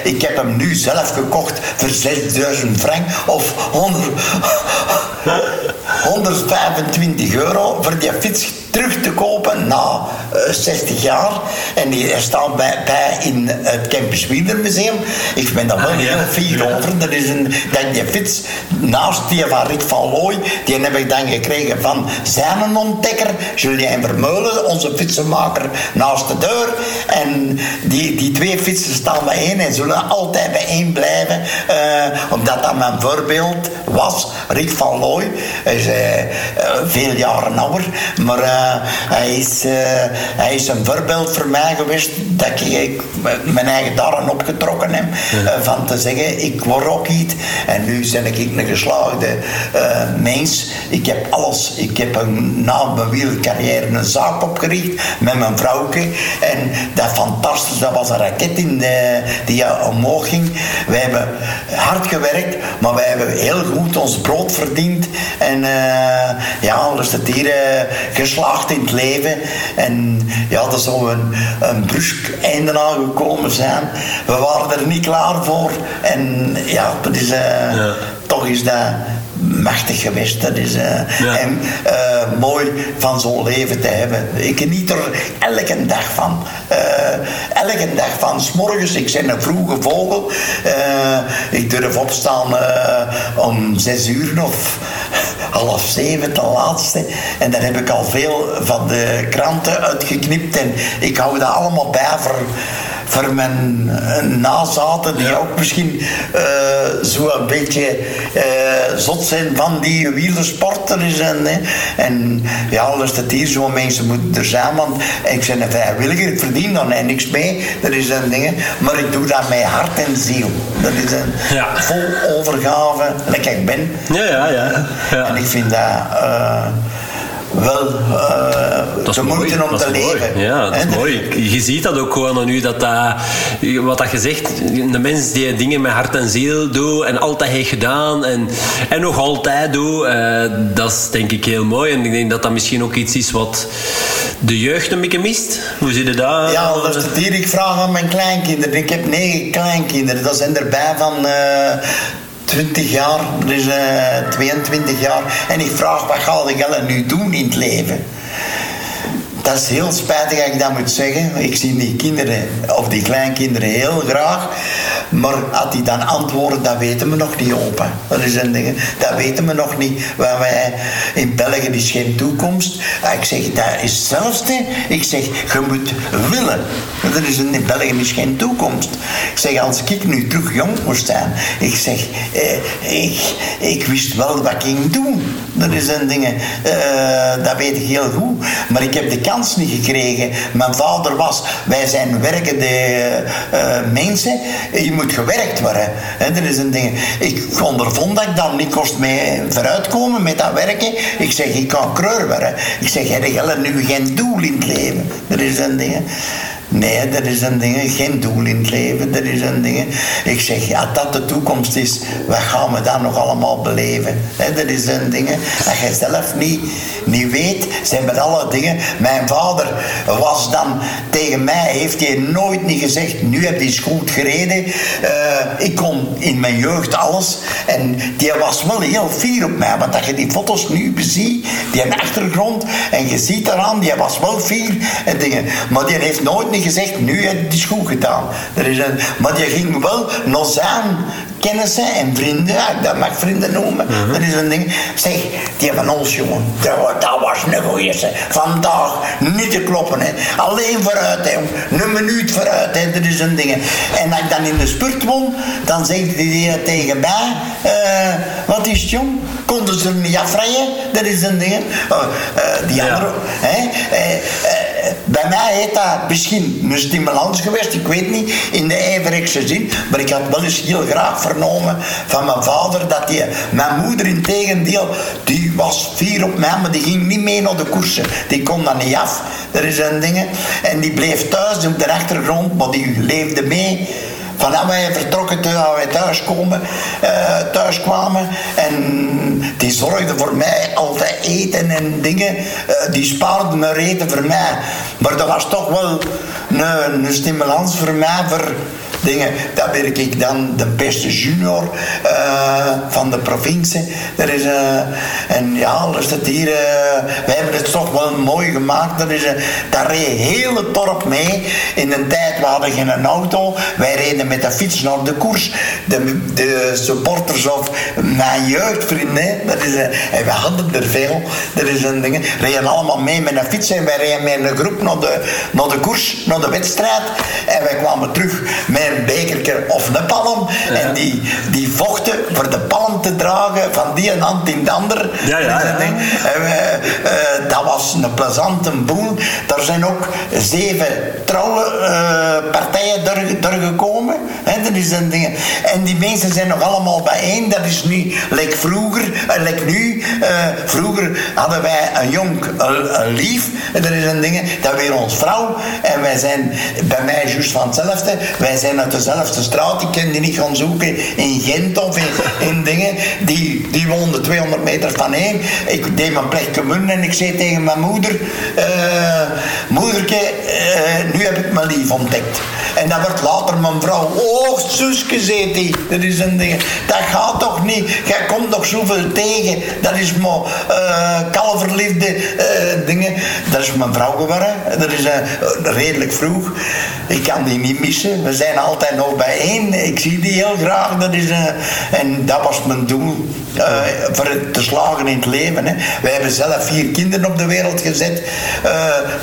ik heb hem nu zelf gekocht voor 6000 frank of 100, 125 euro voor die fiets terug te kopen na uh, eh, 60 jaar. En die staat bij, bij in het Campus Museum. Ik ben daar wel ah, heel fier over. Dat is een, dat die fiets naast die van Rick van Looy, die heb ik dan gekregen van zijn ontdekker, Julien Vermeulen, onze fietsenmaker, naast de deur. En die, die twee fietsen staan bijeen en zullen altijd bijeen blijven, uh, omdat dat mijn voorbeeld was. Rick van Looy is uh, veel jaren ouder, maar hij, is, hij is een voorbeeld voor mij geweest dat ik mijn eigen darren opgetrokken heb. Van te zeggen, ik word ook iets. En nu ben ik een geslaagde mens. Ik heb alles. Ik heb een, na mijn wielcarrière een zaak opgericht met mijn vrouwke. En dat fantastisch, dat was een raket in de, die omhoog ging. Wij hebben hard gewerkt, maar wij hebben heel goed ons brood verdiend. En ja, dus het hier geslaagd in het leven. En ja, dat zou een, een brusk einde aangekomen zijn. We waren er niet klaar voor. En ja, dat is, uh, ja. Toch is dat machtig geweest. Dat is uh, en, uh, mooi van zo'n leven te hebben. Ik geniet er elke dag van. Uh, elke dag van. S'morgens, ik ben een vroege vogel. ik durf opstaan om zes uur of half zeven ten laatste. En daar heb ik al veel van de kranten uitgeknipt. En ik hou dat allemaal bij voor voor mijn eh, nazaten, die ook misschien uh, zo een beetje uh, zot zijn van die wielersporters. En, hè. en ja, als het hier zo mensen moeten er zijn, want ik ben een vrijwilliger, ik verdien daar niks mee, dat is een ding. Maar ik doe dat met hart en ziel. Dat is een ja. vol overgave, lekker ik ben. Ja, ja, ja. ja. En ik vind dat... Uh, wel uh, dat de moeite om te leven. Ja, dat is mooi. Je ziet dat ook gewoon aan u, dat, dat wat dat je zegt, de mens die dingen met hart en ziel doet en altijd heeft gedaan en, en nog altijd doet, uh, dat is denk ik heel mooi. En ik denk dat dat misschien ook iets is wat de jeugd een beetje mist. Hoe zit het daar? Ja, dat is het hier. Ik vraag aan mijn kleinkinderen. Ik heb negen kleinkinderen. Dat zijn erbij van uh, 20 jaar, dus uh, eh, 22 jaar. En ik vraag, wat ga je nu doen in het leven? Dat is heel spijtig dat ik dat moet zeggen. Ik zie die kinderen, of die kleinkinderen, heel graag. Maar als die dan antwoorden, dat weten we nog niet open. Dat is een ding. Dat weten we nog niet. Waar wij in België is geen toekomst. Ah, ik zeg, dat is hetzelfde. Ik zeg, je moet willen. Dat is in België is geen toekomst. Ik zeg, als ik nu terug jong moest zijn. Ik zeg, eh, ik, ik wist wel wat ik ging doen. Dat is een ding. Uh, dat weet ik heel goed. Maar ik heb de kans niet gekregen. Mijn vader was, wij zijn werkende uh, mensen. Je moet gewerkt worden. He, dat is een ding. Ik ondervond dat ik dan niet kost mee vooruitkomen met dat werken. Ik zeg, ik kan kreur worden. Ik zeg, heb je nu geen doel in het leven? Dat is een ding. Nee, dat is een ding. Geen doel in het leven. Dat is een ding. Ik zeg, ja, dat de toekomst is, wat gaan we dan nog allemaal beleven? dat is een ding. Als je zelf niet, niet weet, zijn met alle dingen. Mijn vader was dan tegen mij, heeft hij nooit niet gezegd, nu heb je goed gereden. Uh, ik kon in mijn jeugd alles. En die was wel heel fier op mij. Want als je die foto's nu beziet, die achtergrond, en je ziet eraan, die was wel fier en dingen. Maar die heeft nooit niet gezegd, nu heb je het goed gedaan. Er is een, maar die ging wel nog zijn kennissen en vrienden, ja, dat mag vrienden noemen. Dat is een ding. Zeg, die van ons jongen, dat, wa- dat was een goeie. Vandaag niet te kloppen. Hè. Alleen vooruit, hè. een minuut vooruit. Hè. Dat is een ding. En als ik dan in de spurt won, dan zei die tegen mij, eh, wat is het jong? Konden ze er niet afrijden? Dat is een ding. Eh, die Ja. andere, hè. Bij mij heeft dat misschien een stimulans geweest, ik weet niet, in de ijverigste zin. Maar ik had wel eens heel graag vernomen van mijn vader dat die, mijn moeder in tegendeel, die was fier op mij, maar die ging niet mee naar de koersen. Die kon dat niet af. Er is een ding. En die bleef thuis op de achtergrond, maar die leefde mee. Vanaf wij vertrokken toen wij thuis, komen, eh, thuis kwamen en die zorgde voor mij altijd eten en dingen. Eh, die spaarde me eten voor mij. Maar dat was toch wel een, stimulans voor mij dingen. Dat werk ik dan de beste junior eh, van de provincie. Er is, eh, en ja, is het hier, eh, wij hebben het toch wel mooi gemaakt. Er is, daar reed heel het dorp mee. In een tijd we hadden geen auto. Wij reden met de fiets naar de koers. De, de supporters of mijn jeugdvrienden, dat is, en we hadden er veel. Dat is een ding. Reden allemaal mee met een fiets en wij reden met een groep naar de, naar de koers, naar de wedstrijd. En wij kwamen terug met een bekertje of een palm. En die, die vochten voor de palm te dragen van die een hand in de ander. Ja. En wij, eh, dat was een plezante boel. Daar zijn ook zeven trouwe eh, partijen door, doorgekomen. Dat is een ding. En die mensen zijn nog allemaal bijeen. Dat is nu, like vroeger, eh, like nu. eh, vroeger hadden wij een jong een, lief. En dat is een ding. Dat weer ons vrouw. En wij zijn, bij mij juist van hetzelfde. Wij zijn uit dezelfde straat. Ik kan die niet gaan zoeken in Gent of in, in dingen. Die, die woonde 200 meter van één. Ik deed mijn plek commun en ik zei tegen mijn moeder: eh, Moederke, eh, nu heb ik mijn lief ontdekt. En dat werd later mijn vrouw. Oh, Suske, zei die. Dat is een ding. Dat gaat toch niet? Jij komt nog zoveel tegen. Dat is maar eh kalverliefde dingen. Dat is mijn vrouw geworden. Dat is redelijk vroeg. Ik kan die niet missen. We zijn altijd nog bijeen. Ik zie die heel graag. Dat is, eh, en dat was mijn doel. eh, voor het te slagen in het leven. Hè. Wij hebben zelf vier kinderen op de wereld gezet. Eh,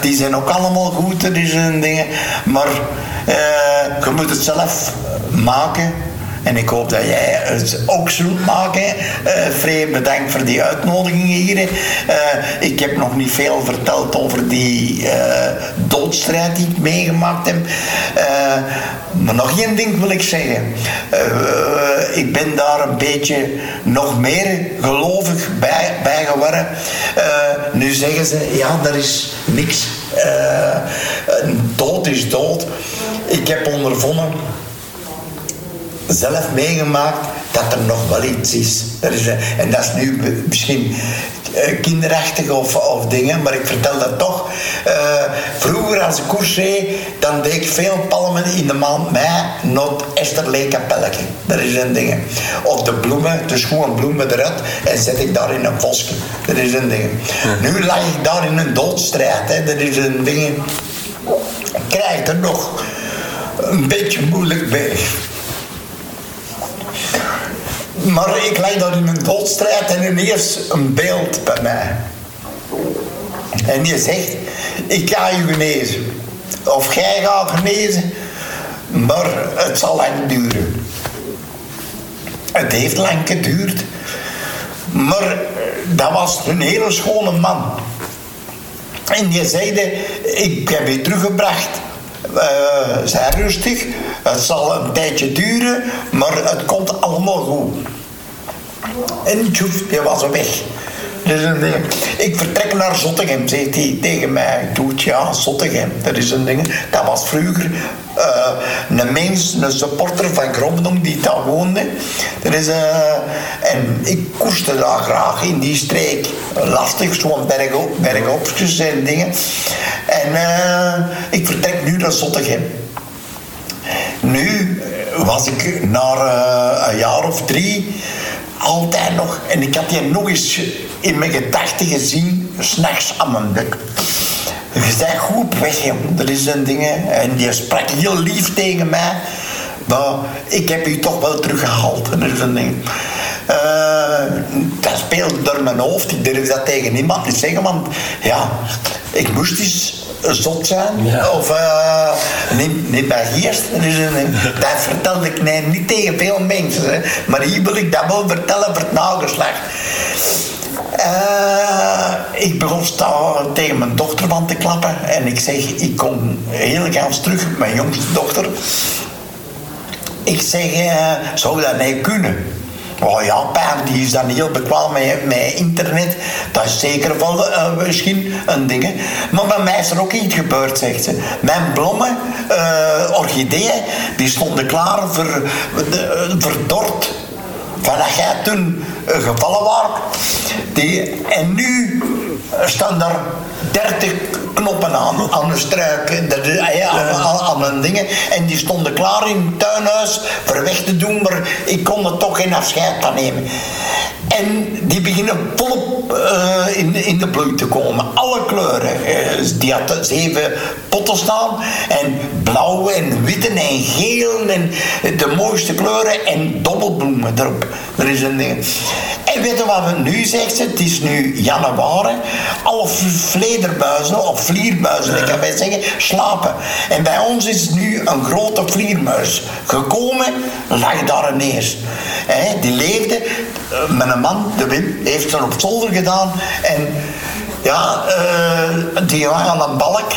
die zijn ook allemaal goed. Dat is een ding. Maar eh, je moet het zelf maken. En ik hoop dat jij het ook zult maken. Eh Free, bedankt voor die uitnodiging hier. Eh, ik heb nog niet veel verteld over die eh, doodstrijd die ik meegemaakt heb. Eh, maar nog één ding wil ik zeggen. Ik ben daar een beetje nog meer gelovig bij, bij geworden. Nu zeggen ze, ja, er is niks. Dood is dood. Ik heb ondervonden zelf meegemaakt dat er nog wel iets is. Er is een- en dat is nu misschien eh, kinderachtig of, of dingen, maar ik vertel dat toch. Eh, vroeger als ik koers reed, dan deed ik veel palmen in de maand mei not Esterlee kapelletje. Dat is een ding. Of de bloemen, dus gewoon bloemen eruit en zet ik daar in een vosje. Dat is een ding. Nu lag ik daar in een doodstrijd. Hè. Dat is een ding. Ik krijg er nog een beetje moeilijk bij. Maar ik lag daar in een doodstrijd en ineens een beeld bij mij. En die zegt, ik ga je genezen. Of jij gaat genezen, maar het zal lang duren. Het heeft lang geduurd. Maar dat was een hele schone man. En die zeide, ik heb je teruggebracht. Uh, zij rustig, het zal een tijdje duren, maar het komt allemaal goed. En tjoef, die was weg. Dus een ding. Ik vertrek naar Zottegem, zegt hij tegen mij. Ik doe het, ja, Zottegem. Dat is een ding. Dat was vroeger uh, een mens, een supporter van Grobendom die daar woonde. Dat is, uh, en ik koerste daar graag in die streek. Lastig, zo'n bergop, bergopjes en dingen. En uh, ik vertrek nu naar Zottegem. Nu was ik na een jaar of drie altijd nog. En ik had die nog eens in mijn gedachten gezien, s'nachts aan mijn bek. je bent goed weg. Dat is een ding. En die sprak heel lief tegen mij. Maar ik heb u toch wel teruggehaald. Dat is een ding. Eh, dat speelde door mijn hoofd. Ik durf dat tegen niemand niet zeggen, want ja, ik moest eens zot zijn. Ja. Of eh, niet, niet bij is een, dat vertelde ik nee, niet tegen veel mensen. Hè. Maar hier wil ik dat wel vertellen voor het nageslacht. Eh, ik begon tegen mijn dochter van te klappen. En ik zeg, ik kom heel gauw terug, mijn jongste dochter. Ik zeg, eh, zou dat niet kunnen? Oh ja, pa, die is dan heel bekwaam met, met internet. Dat is zeker wel eh, misschien een ding. Maar bij mij is er ook iets gebeurd, zegt ze. Mijn bloemen, eh, orchideeën, die stonden klaar voor, de, verdord. Van dat jij toen eh, gevallen was. Die, en nu staan er 30 knoppen aan, aan de struik, dat ja, aan, dingen. En die stonden klaar in het tuinhuis voor weg te doen, maar ik kon er toch geen afscheid van nemen. En die beginnen volop eh, in, in de bloei te komen. Alle kleuren. Eh, die had zeven potten staan. En blauw en witte en geel en de mooiste kleuren en dobbelbloemen erop. Er is een ding. En weet je wat we nu zegt ze? Het is nu januari. Alle vlederbuizen of vlierbuizen, ik kan bij zeggen, slapen. En bij ons is nu een grote vliermuis gekomen, lag daar ineens. Hè, die leefde, eh, met een man, de Wim, heeft er op zolder gedaan. En ja, eh, die lag aan een balk.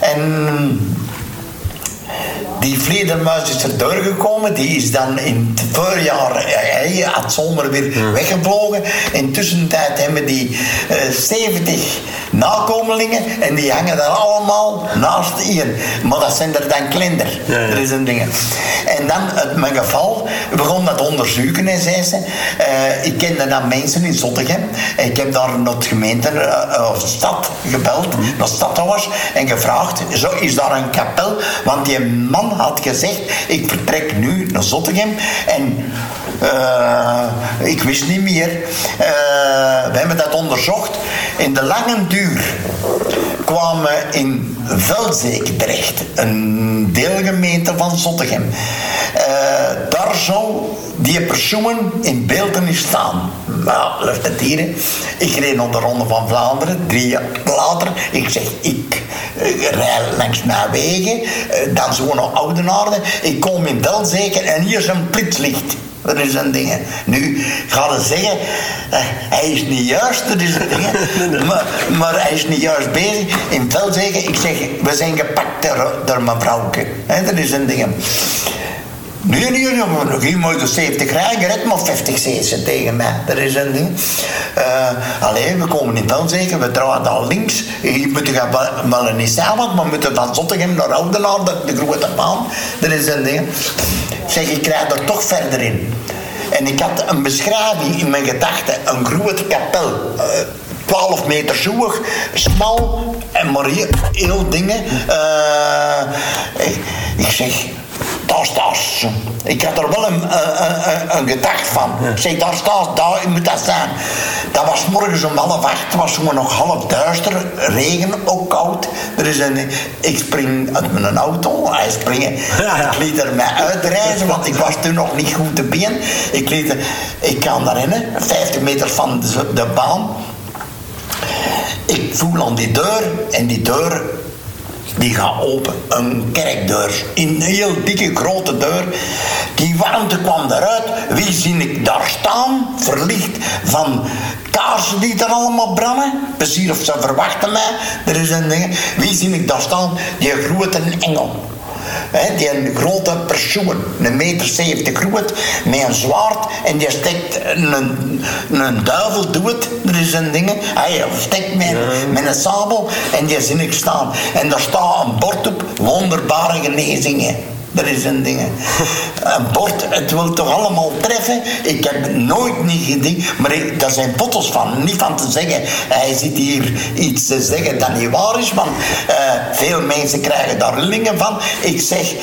En die vleermuis is er doorgekomen. Die is dan in het voorjaar, eh, hij had zomer weer weggevlogen. Intussen tijd hebben die eh 70 nakomelingen en die hangen daar allemaal naast hier. Maar dat zijn er dan kleiner. Ja, ja. Er is een ding. En dan, het mijn geval, we begon dat onderzoeken en zei ze. eh, ik kende dan mensen in Zottegem. Ik heb daar naar het gemeente eh, of stad gebeld, naar stadhouwers, en gevraagd: zo, is daar een kapel? Want die man had gezegd: ik vertrek nu naar Zottegem en. eh, ik wist niet meer. Eh, we hebben dat onderzocht. In de lange duur kwamen in Velzeke terecht, een deelgemeente van Zottegem. Eh, daar zou die persoon in beelden staan. Nou, lucht het hier. Ik reed naar de Ronde van Vlaanderen, drie jaar later. Ik zeg, ik eh, rij langs mijn wegen, eh, dan zo naar Oudenaarde. Ik kom in Velzeke en hier is een flitslicht. Dat is een ding. Nu gaan ze zeggen, eh, hij is niet juist, dat is een ding. Maar, maar hij is niet juist bezig. In Velzeke, ik zeg, we zijn gepakt door, door mevrouwke. Dat is een ding. Nee, nee, maar nog iemand de 70 rijden, gered maar 50 cc tegen mij. Dat is een ding. Eh alleen, we komen in Velzeke, we draaien dan links. Je moet gaan wel- wel niet samen, maar we moeten van Zottegem naar Oudenaar, de, grote baan. Dat is een ding. Zeg, ik rijd er toch verder in. En ik had een beschrijving in mijn gedachten, een grote kapel. eh, 12 meter zoeg, smal en maar heel, dingen. Eh, ik zeg, Ik had er wel een, een, een, een gedachte van. Ik zeg, daar staat, daar moet dat zijn. Dat was morgens om half acht, het was gewoon nog half duister, regen, ook koud. Er is een, ik spring uit mijn auto, hij springen. Ik liet er mij uitreizen, want ik was toen nog niet goed te been. Ik, liet er, ik kan daar rennen, 50 meter van de, de baan. Ik voel aan die deur en die deur die gaat open. Een kerkdeur. Een heel dikke grote deur. Die warmte kwam eruit. Wie zie ik daar staan? Verlicht van kaarsen die er allemaal branden. Precies of ze verwachten mij. Er is een ding. Wie zie ik daar staan? Die grote engel. Die een grote persoon, een meter zeventig groot, met een zwaard en die steekt een, een duivel doet, er is een ding, hij steekt met, met een sabel en die zie ik staan. En daar staat een bord op, wonderbare genezingen. Dat is een ding. Een bord, het wil toch allemaal treffen? Ik heb nooit niet gedaan, maar ik, daar zijn foto's van. Niet van te zeggen, hij zit hier iets te zeggen dat niet waar is, want uh, veel mensen krijgen daar rillingen van. Ik zeg, uh,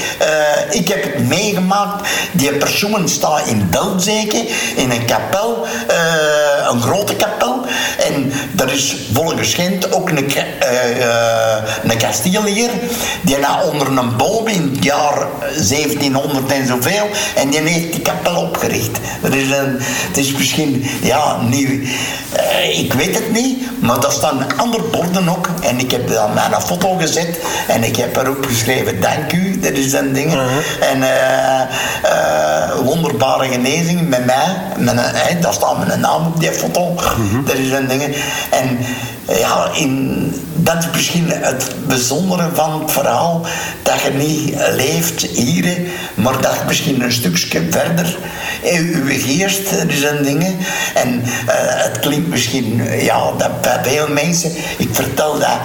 ik heb het meegemaakt. Die persoon staat in Belzeke, in een kapel, uh, een grote kapel. En er is volgens Gent ook een, een kastelier, die na onder een boom in het jaar 1700 en zoveel. En die heeft die kapel opgericht. Er is een, het is misschien, ja, nieuw. Uh, ik weet het niet, maar daar staan andere borden ook. En ik heb dan mijn foto gezet en ik heb erop geschreven: Dank u, dat is een ding. Uh -huh. En uh, wonderbare genezing met mij. Met een, daar staat mijn naam op die foto. -huh. Dat is een ding. En ja, in, dat is misschien het bijzondere van het verhaal. Dat je niet leeft hier, maar dat je misschien een stukje verder in je geest, zijn dingen. En uh, het klinkt misschien, ja, dat bij veel mensen, ik vertel dat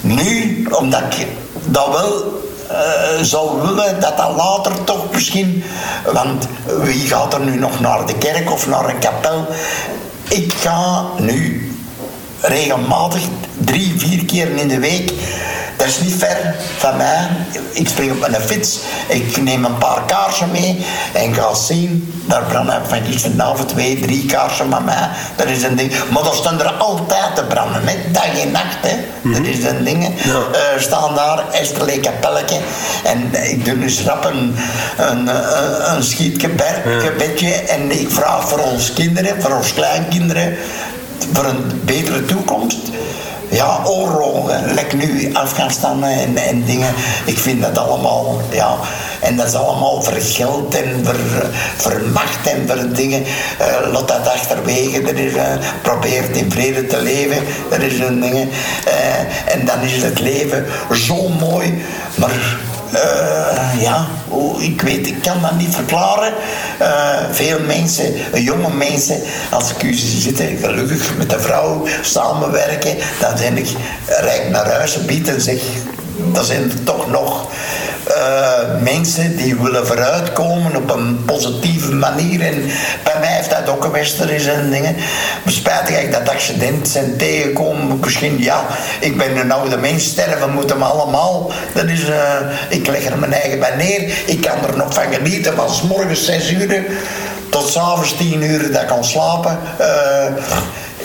nu, omdat ik dat wel uh, zou willen dat dat later toch misschien, want wie gaat er nu nog naar de kerk of naar een kapel? Ik ga nu regelmatig drie, vier keer in de week. Dat is niet ver van mij. Ik spring op mijn fiets, ik neem een paar kaarsen mee en ga zien. Daar branden van gisteravond twee, drie kaarsen met mij. Dat is een ding. Maar dat staan er altijd te branden, hè. dag en nacht. Hè. Mm -hmm. Dat is een ding. Ja. Uh, staan daar, Esterlee kapelletje. En ik doe dus rap een, een, een, een schietgebedje. Ja. En ik vraag voor ons kinderen, voor ons kleinkinderen voor een betere toekomst. Ja, oorlogen, lek nu Afghanistan en, en dingen. Ik vind dat allemaal, ja. En dat is allemaal voor geld en voor, macht en voor dingen. Uh, laat dat achterwege. Er is, uh, probeert in vrede te leven. Dat is een dingen. Uh, en dan is het leven zo mooi. Maar uh, ja, ik weet, ik kan dat niet verklaren. Uh, veel mensen, jonge mensen, als ik u zie zitten, gelukkig met de vrouw samenwerken, dan zijn ik rijk naar huis bieden en zeg, dat zijn er toch nog uh, mensen die willen vooruitkomen op een positieve manier. En bij mij heeft dat ook geweest, er is een dingen. Bespijtig ik dat accident zijn tegengekomen. Misschien, ja, ik ben een oude mens, sterven moeten we allemaal. Dat is, uh, ik leg er mijn eigen bij neer. Ik kan er nog van genieten van s morgens 6 uur tot s'avonds 10 uur dat kan slapen. Uh,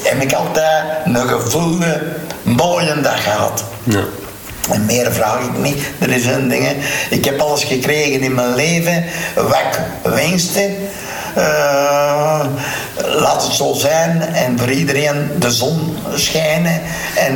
heb ik altijd een gevoelde, mooie dag gehad. Ja. En meer vraag ik niet. Er is een ding. Ik heb alles gekregen in mijn leven. Wat ik wenste. Uh, laat het zo zijn en voor iedereen de zon schijnen en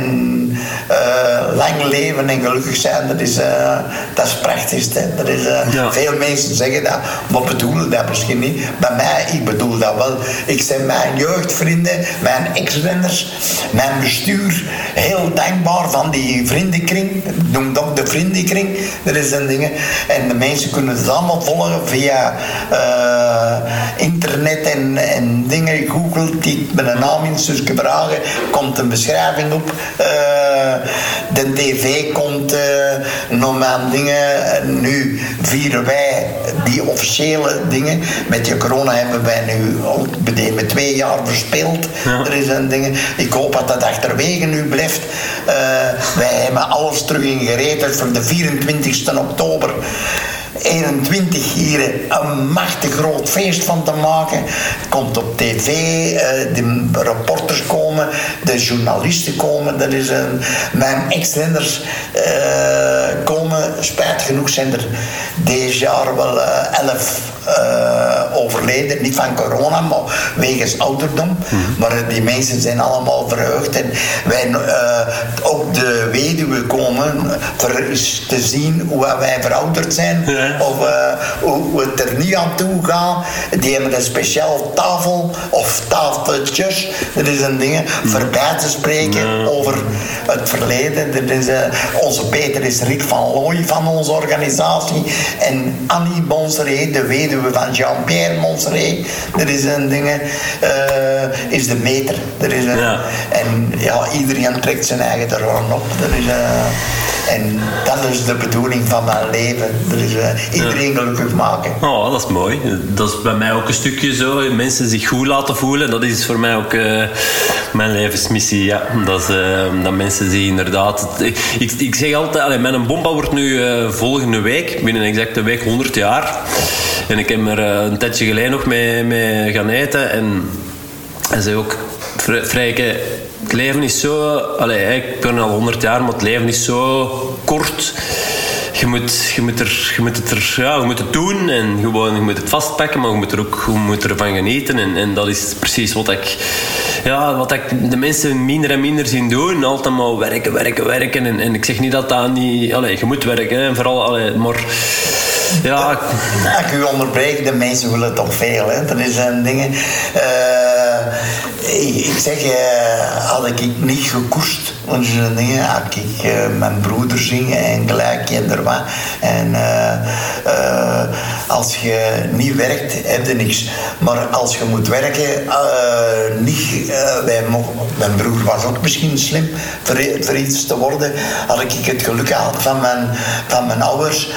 uh, lang leven en gelukkig zijn, dat is, uh, dat is het prachtigste. Dat is, ja. Veel mensen zeggen dat, maar bedoelen dat misschien niet. Bij mij, ik bedoel dat wel. Ik zijn mijn jeugdvrienden, mijn ex-renners, mijn bestuur heel dankbaar van die vriendenkring. Noem dat de vriendenkring. Dat is een ding. En de mensen kunnen het allemaal volgen via internet en, en dingen. Google, typ met een naam in Suske Bragen, komt een beschrijving op. Uh, de tv komt nog aan dingen. Nu vieren wij die officiële dingen. Met de corona hebben wij nu al met twee jaar verspeeld. Ja. Er is een ding. Ik hoop dat dat achterwege nu blijft. Uh, wij hebben alles terug in gereed voor de 24 oktober. 21 hier een machtig groot feest van te maken. Komt op tv, de reporters komen, de journalisten komen. Er is een, mijn ex-renners uh, komen. Spijt genoeg zijn er deze jaar wel uh, elf uh, overleden. Niet van corona, maar wegens ouderdom. Mm -hmm. Maar die mensen zijn allemaal verheugd. En wij, ook de weduwe komen voor te zien hoe wij verouderd zijn. Ja. Of uh, hoe het er niet aan toe gaat. Die hebben een speciaal tafel of tafeltjes. Dat is een ding voor bij te spreken ja. over het verleden. Dat is, uh, onze Peter is Rick van Looy van onze organisatie. En Annie Monseré, de weduwe van Jean-Pierre Monseré. Dat is een ding. Uh, is de meter. Dat is een, ja. En ja, iedereen trekt zijn eigen er op. Dat is... En dat is de bedoeling van mijn leven. Dat is uh, iedereen gelukkig maken. Oh, dat is mooi. Dat is bij mij ook een stukje zo. Mensen zich goed laten voelen. Dat is voor mij ook uh, mijn levensmissie. Ja. Dat, is, uh, dat mensen zich inderdaad... Ik, ik zeg altijd, allee, mijn bomba wordt nu volgende week, binnen exact een week, 100 jaar. En ik heb er een tijdje geleden nog mee, mee gaan eten. En hij zei ook, Vrijke, het leven is zo... Allee, ik ben al 100 jaar, maar het leven is zo kort je moet, je moet, er, je moet het er, ja, je moet het doen en gewoon, je moet het vastpakken, maar je moet er ook je moet ervan genieten. En, en dat is precies wat ik, ja, wat ik de mensen minder en minder zien doen. Altijd maar werken, werken, werken. En, en ik zeg niet dat dat niet... Allee, je moet werken, hè, vooral, allee, maar... Ja, ik u onderbreek, de mensen willen toch veel. Hè? Dat is een ding. Uh, ik zeg, uh, had ik niet gekoest, want zijn dingen, had ik mijn broeder zingen en gelijk en. En als je niet werkt, heb je niks. Maar als je moet werken, niet, wij, mijn broer was ook misschien slim voor, voor, iets te worden, had ik het geluk gehad van mijn, van mijn ouders,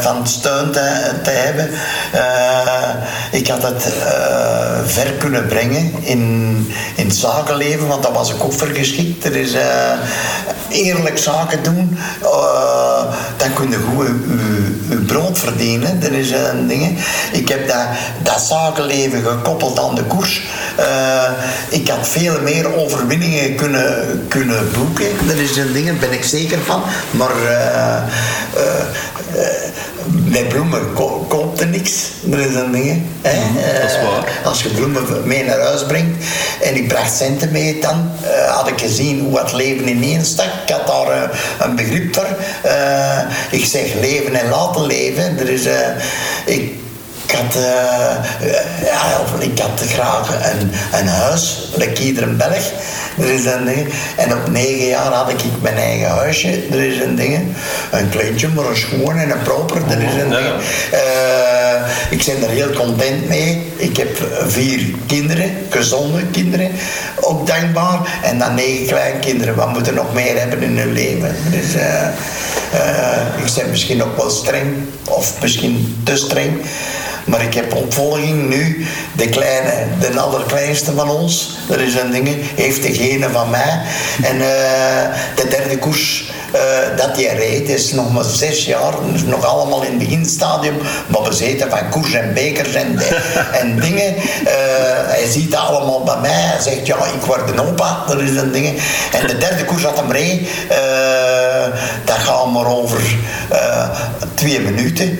van het steun te, hebben. ik had het ver kunnen brengen in, in het zakenleven, want dat was ik ook voor geschikt. Er is eerlijk zaken doen, dan kun je goed je, brood verdienen. Er is een ding. Ik heb dat, dat zakenleven gekoppeld aan de koers. Ik had veel meer overwinningen kunnen, kunnen boeken. Dat is een ding, daar ben ik zeker van. Maar met bloemen ko koopt er niks. Dat is een ding. Hè? Dat is waar. Als je bloemen mee naar huis brengt en ik bracht centen mee, dan uh, had ik gezien hoe het leven ineen stak. Ik had daar uh, een begrip voor. ik zeg leven en laten leven. Er is, ik, ik had, ja, ik had graag een, een huis, like iedere Belg. Er is een ding. En op negen jaar had ik mijn eigen huisje. Er is een ding. Een kleintje, maar een schoon en een proper. Er is een ding. Uh, ik ben er heel content mee. Ik heb vier kinderen, gezonde kinderen. Ook dankbaar. En dan negen kleinkinderen. Wat moeten nog meer hebben in hun leven? Dus, uh, uh, ik ben misschien ook wel streng. Of misschien te streng. Maar ik heb opvolging nu. De kleine, de allerkleinste van ons, dat is een ding, heeft degene van mij. En uh, de derde koers uh, dat hij reed is nog maar zes jaar. Dus nog allemaal in het beginstadium. Maar bezeten van koers en bekers en, en dingen. Uh, hij ziet dat allemaal bij mij. Hij zegt, ja, ik word een opa. Dat is een ding. En de derde koers dat hem reed, dat gaat maar over twee minuten.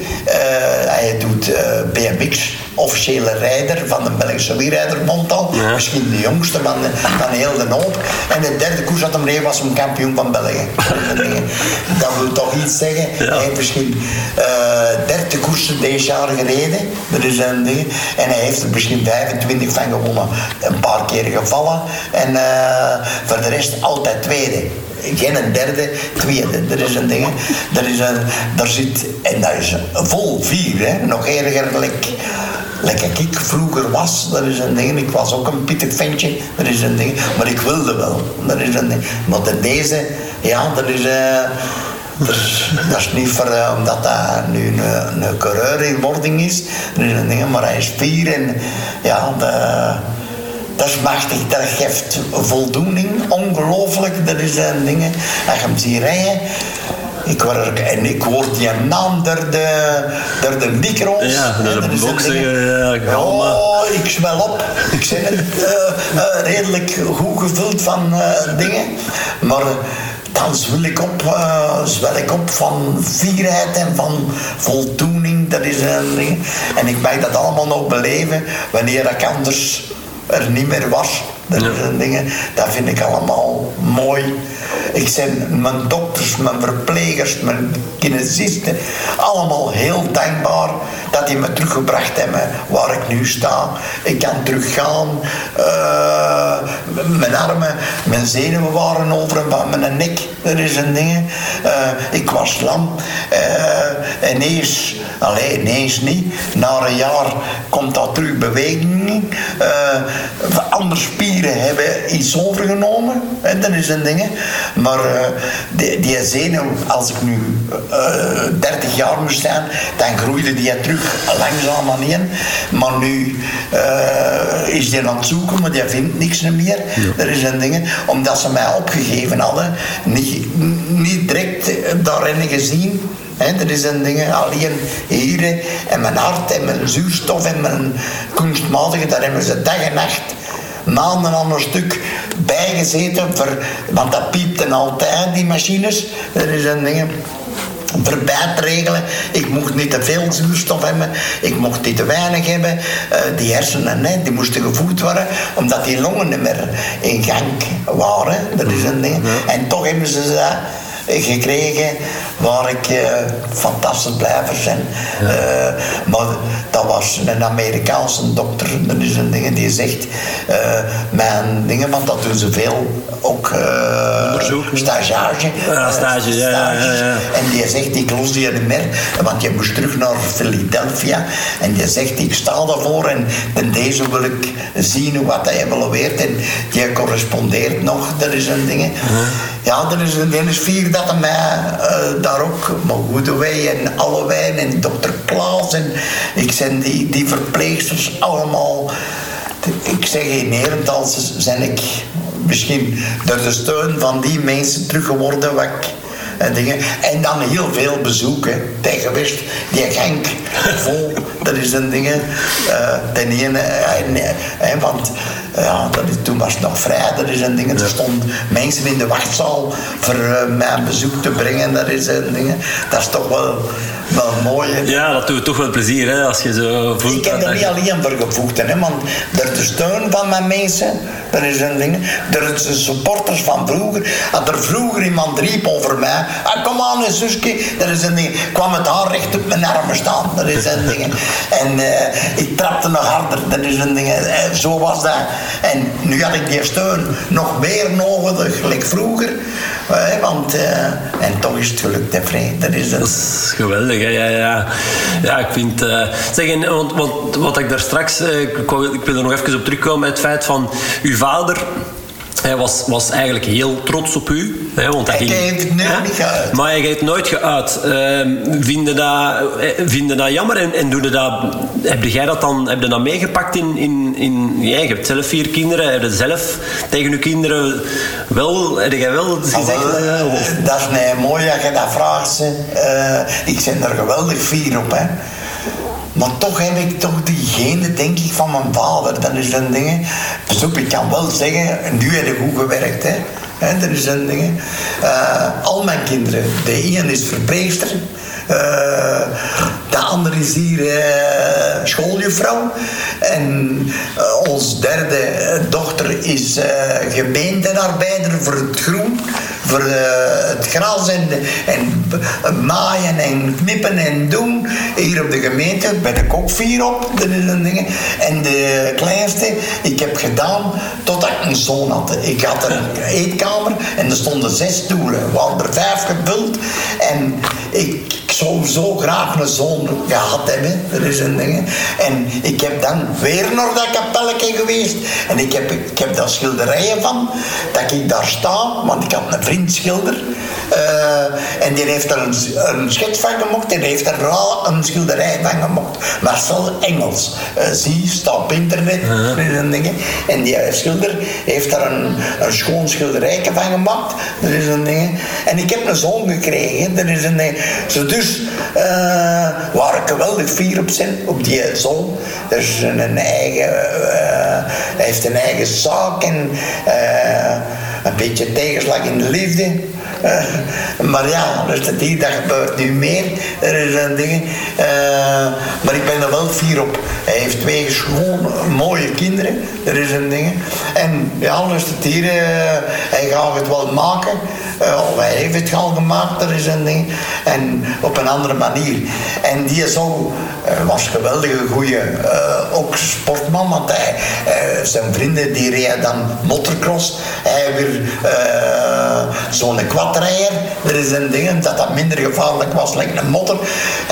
hij doet BMX officiële rijder van de Belgische wierijderbond al. Misschien de jongste van, van heel de hoop. En de derde koers dat hem reed was een kampioen van België. dat wil toch iets zeggen. Hij heeft misschien uh, eh, 30 koersen deze jaar gereden. Dat is een ding. En hij heeft er misschien 25 van gewonnen. Een paar keer gevallen. En uh, voor de rest altijd tweede geen een derde, tweede. Er is een ding. Er is een, daar zit, en dat is vol vier, hè. nog erger. Lekker ik vroeger was, dat is een ding. Ik was ook een pittig ventje, dat is een ding. Maar ik wilde wel, dat is een ding. Maar de deze, ja, dat is... Uh, dat is niet voor, uh, omdat dat nu een, een coureur in wording is. Dat is een ding, maar hij is vier en ja, dat is machtig. Dat geeft voldoening, ongelooflijk. Dat is een ding. Als je hem ziet rijden, ik word, en ik word die naam door de, door de micro's. Ja, door de boksen. Ja, oh, ik zwel op. Ik ben uh, uh, redelijk goed gevuld van dingen. Maar dan zwel ik op, zwel ik op van vierheid en van voldoening. Dat is een ding. En ik mag dat allemaal nog beleven wanneer ik anders er niet meer was. Dat, ja. dingen, dat vind ik allemaal mooi. Ik zijn mijn dokters, mijn verplegers, mijn kinesisten, allemaal heel dankbaar dat die me teruggebracht hebben waar ik nu sta. Ik kan teruggaan. Uh, mijn armen, mijn zenuwen waren over van mijn nek. Dat is een ding. Uh, ik was lam. Uh, ineens, alleen ineens niet. Na een jaar komt dat terug beweging. Andere spieren hebben iets overgenomen. Hè, dat is een ding. Maar uh, die, die zenuw, als ik nu uh, 30 jaar moest zijn, dan groeide die terug langzaam aan in. Maar nu uh, is die aan het zoeken, maar die vindt niks meer. Ja. Dat is een ding. Omdat ze mij opgegeven hadden. Niet, niet direct daarin gezien. He, er is een ding, alleen hier en mijn hart en mijn zuurstof en mijn kunstmatige, daar hebben ze dag en nacht maanden aan een stuk bijgezeten. Voor, want dat piepte altijd, die machines. Er is een ding regelen. Ik mocht niet te veel zuurstof hebben. Ik mocht niet te weinig hebben. Uh, die hersenen nee, die moesten gevoed worden. Omdat die longen niet meer in gang waren. Dat is een ding. En toch hebben ze ze gekregen waar ik uh, fantastisch blij voor ben. Ja. Uh, maar dat was een Amerikaanse dokter, dat is een ding die zegt, uh, mijn dingen, want dat doen ze veel, ook stage. Ja, stage, ja, ja, ja, En die zegt, ik los die niet meer, want je moest terug naar Philadelphia. En die zegt, ik sta daarvoor en ten deze wil ik zien wat hij evalueert. En die correspondeert nog, dat is een ding. Ja, er is, er is vier dat hij mij uh, daar ook, maar wij en Allewijn en dokter Klaas en ik zijn die, die verpleegsters allemaal. Ik zeg in Herentals zijn ik misschien door de steun van die mensen teruggeworden wat ik en dingen. En dan heel veel bezoeken. Tegen West, die Genk, vol. dat is een ding. Uh, ten ene, uh, want ja, dat is, toen was het nog vrij. Dat is een ding. Er stonden mensen in de wachtzaal voor uh, mijn bezoek te brengen. Dat is een ding. Dat is toch wel, wel mooi. Hè? Ja, dat doet toch wel plezier hè, als je zo voelt. Ik heb er niet alleen voor gevoegd. Hè, want er de steun van mijn mensen. Dat is een ding. Er de supporters van vroeger. Als er vroeger iemand riep over mij. Ah, kom aan, zusje. Dat is een ding. kwam het haar recht op mijn armen staan. Dat is een ding. En uh, ik trapte nog harder. Dat is een ding. Uh, zo was dat. En nu had ik die steun nog meer nodig, gelijk vroeger. Eh, want, uh, en toch is het gelukt, hè, Dat is, dat is geweldig, hè? Ja, ja. ja, ik vind... Uh, zeg, want, want, wat ik daar straks... ik, ik wil er nog even op terugkomen, het feit van... Uw vader hij was, was eigenlijk heel trots op u. Hè, want hij ging, heeft nooit geuit. Maar hij heeft nooit geuit. Uh, vinden, dat, eh, vinden dat jammer? En, en dat, heb jij dat dan heb je dat meegepakt in... in, in ja, je hebt zelf vier kinderen. Heb je zelf tegen je kinderen wel... Heb jij wel gezegd... Uh, dat is nee, mooi dat je dat vraagt. Uh, ik ben er geweldig fier op. Hè. Maar toch heb ik toch diegene, denk ik, van mijn vader. Dat is een ding. Dus ik kan wel zeggen, nu heb ik goed gewerkt. Hè. He, dat is een ding. Uh, al mijn kinderen. De een is verpleegster. Uh, de andere is hier uh, schooljuffrouw. En uh, ons derde dochter is gemeentearbeider voor het groen voor uh, het gras en, en maaien en knippen en doen. Hier op de gemeente ben ik ook vier op. En de kleinste, ik heb gedaan totdat ik een zoon had. Ik had een eetkamer en er stonden zes stoelen. We hadden er vijf gevuld. En ik, ik zou zo graag een zoon gehad hebben. Dat is een ding. En ik heb dan weer naar dat kapelletje geweest. En ik heb, ik heb daar schilderijen van. Dat ik daar sta, want ik had een vriend schilder. Uh, en die heeft er een, een schets van gemaakt en die heeft er een schilderij van gemaakt. Marcel Engels. Uh, zie, staat op internet. Uh-huh. dingen. En die schilder heeft daar een, een schoon schilderij van gemaakt. Dat is een ding. En ik heb een zoon gekregen. Dat is een ding. Zo dus uh, waar ik geweldig fier op zijn, op die zoon. Er is een, eigen, hij heeft een eigen zaak en een beetje tegenslag in de liefde. Uh, maar ja, dus dat, die, dat gebeurt nu meer. Er is een ding. Maar ik ben er wel fier op. Hij heeft twee schoon mooie kinderen. Er is een ding. En ja, dus het hier, uh, hij gaat het wel maken. of hij heeft het al gemaakt, er is een ding. En op een andere manier. En die zo, was een geweldige goede ook sportman. Want hij, zijn vrienden die reden dan motocross. Hij weer zo'n kwad straatrijder. Er is een ding dat dat minder gevaarlijk was, like een motor.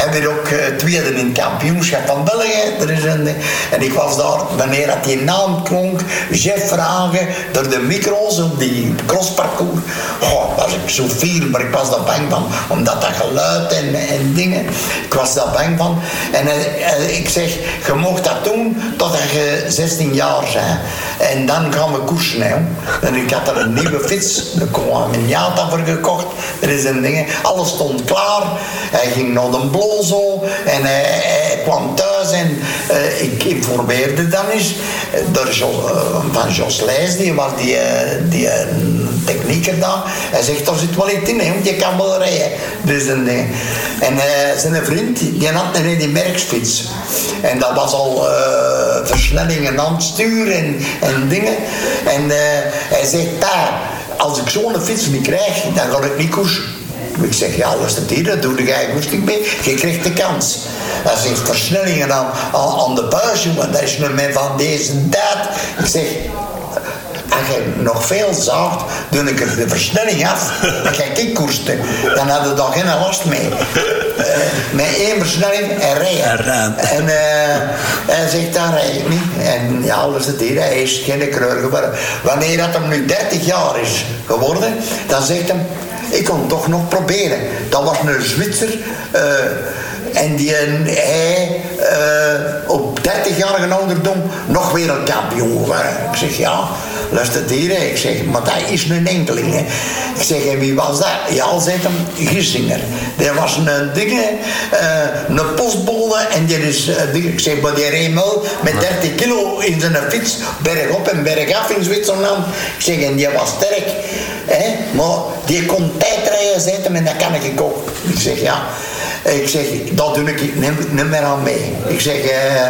En weer ook tweede in het kampioenschap van België. Er is een ding. En ik was daar, wanneer dat die naam klonk, Jeff Vragen, door de micro's op die crossparcours. Oh, was ik zo fier, maar ik was daar bang van. Omdat dat geluid en, en dingen, ik was daar bang van. En uh, ik zeg, je mocht dat doen totdat je 16 jaar bent. En dan gaan we koersen. Hè. En ik had er een nieuwe fiets, daar kwam een voor gekocht. Er is een ding, alles stond klaar. Hij ging naar de blozo en hij, kwam thuis en uh, ik informeerde dan eens uh, van Jos Leijs, die was die, uh, die technieker daar. Hij zegt, er zit wel iets in, hè, want je kan wel rijden. Dus een ding. En zijn vriend, die had een die merksfiets. En dat was al versnellingen aan het en, en dingen. En hij zegt, daar, als ik zo'n fiets niet krijg, dan ga ik niet koersen. Ik zeg, ja, luister hier, dat doe jij niet mee. Je krijgt de kans. Hij zegt, versnellingen aan, aan, aan de buis, jongen, dat is met van deze tijd. Ik zeg, als je nog veel zaagt, doe ik er de versnelling af. Dan ga ik koersen. Dan hadden we daar geen last mee. Uh, met één versnelling en rijden. En uh, hij zegt, dan rijd ik niet. En ja, alles het hier, hij is geen kreur geworden. Wanneer dat hem nu 30 jaar is geworden, dan zegt hij, ik kon toch nog proberen. Dat was een Zwitser. Uh, en die hij uh, op 30-jarige ouderdom nog wereldkampioen geworden. Ik zeg ja, luister hier. Ik zeg, maar dat is een enkeling. Ik zeg, en wie was dat? Ja, zegt hem, Gissinger. Dat was een ding, uh, een postbode en die is, ik zeg, maar die reed met 30 kilo in zijn fiets, bergop en bergaf in Zwitserland. Ik zeg, en die was sterk. Maar die kon tijdrijden zetten en dat kan ik ook. Ik zeg, ja. Ik zeg, dat doe ik niet meer aan mee. Ik zeg, eh,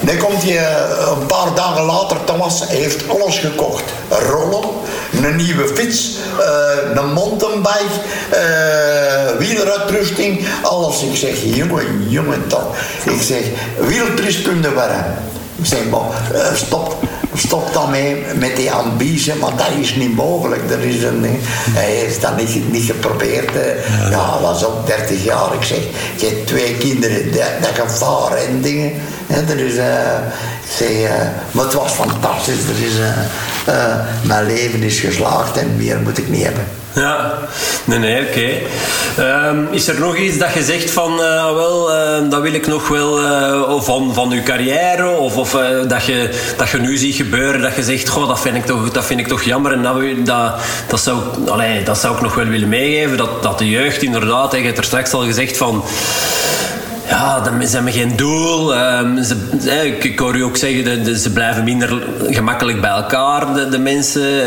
dan komt hij eh, een paar dagen later, Thomas heeft alles gekocht. Rollen, een nieuwe fiets, uh, een mountainbike, uh, wieleruitrusting, alles. Ik zeg, jongen, jongen toch. Ik zeg, wieltriskunde waren. Ik zeg, maar stop, stop dan mee met die ambitie, maar dat is niet mogelijk. Er is een, hij heeft dat niet, niet geprobeerd. Ja, ja hij was ook 30 jaar. Ik zeg, je hebt twee kinderen, dat, dat gevaar en dingen. En er is, uh, zeg, uh, maar het was fantastisch. Er is, uh, mijn leven is geslaagd en meer moet ik niet hebben. Ja, nee, nee, oké. Um, is er nog iets dat je zegt van, uh, wel, uh, dat wil ik nog wel uh, van, van uw carrière, of, of dat, je, dat je nu ziet gebeuren, dat je zegt, goh, dat vind ik toch, dat vind ik toch jammer en dat, dat, dat, zou, allee, dat zou ik nog wel willen meegeven, dat, dat de jeugd inderdaad, je hebt er straks al gezegd van ja, ze hebben geen doel. Um, ze, ik, hoor u ook zeggen, de, ze blijven minder gemakkelijk bij elkaar, de, de mensen.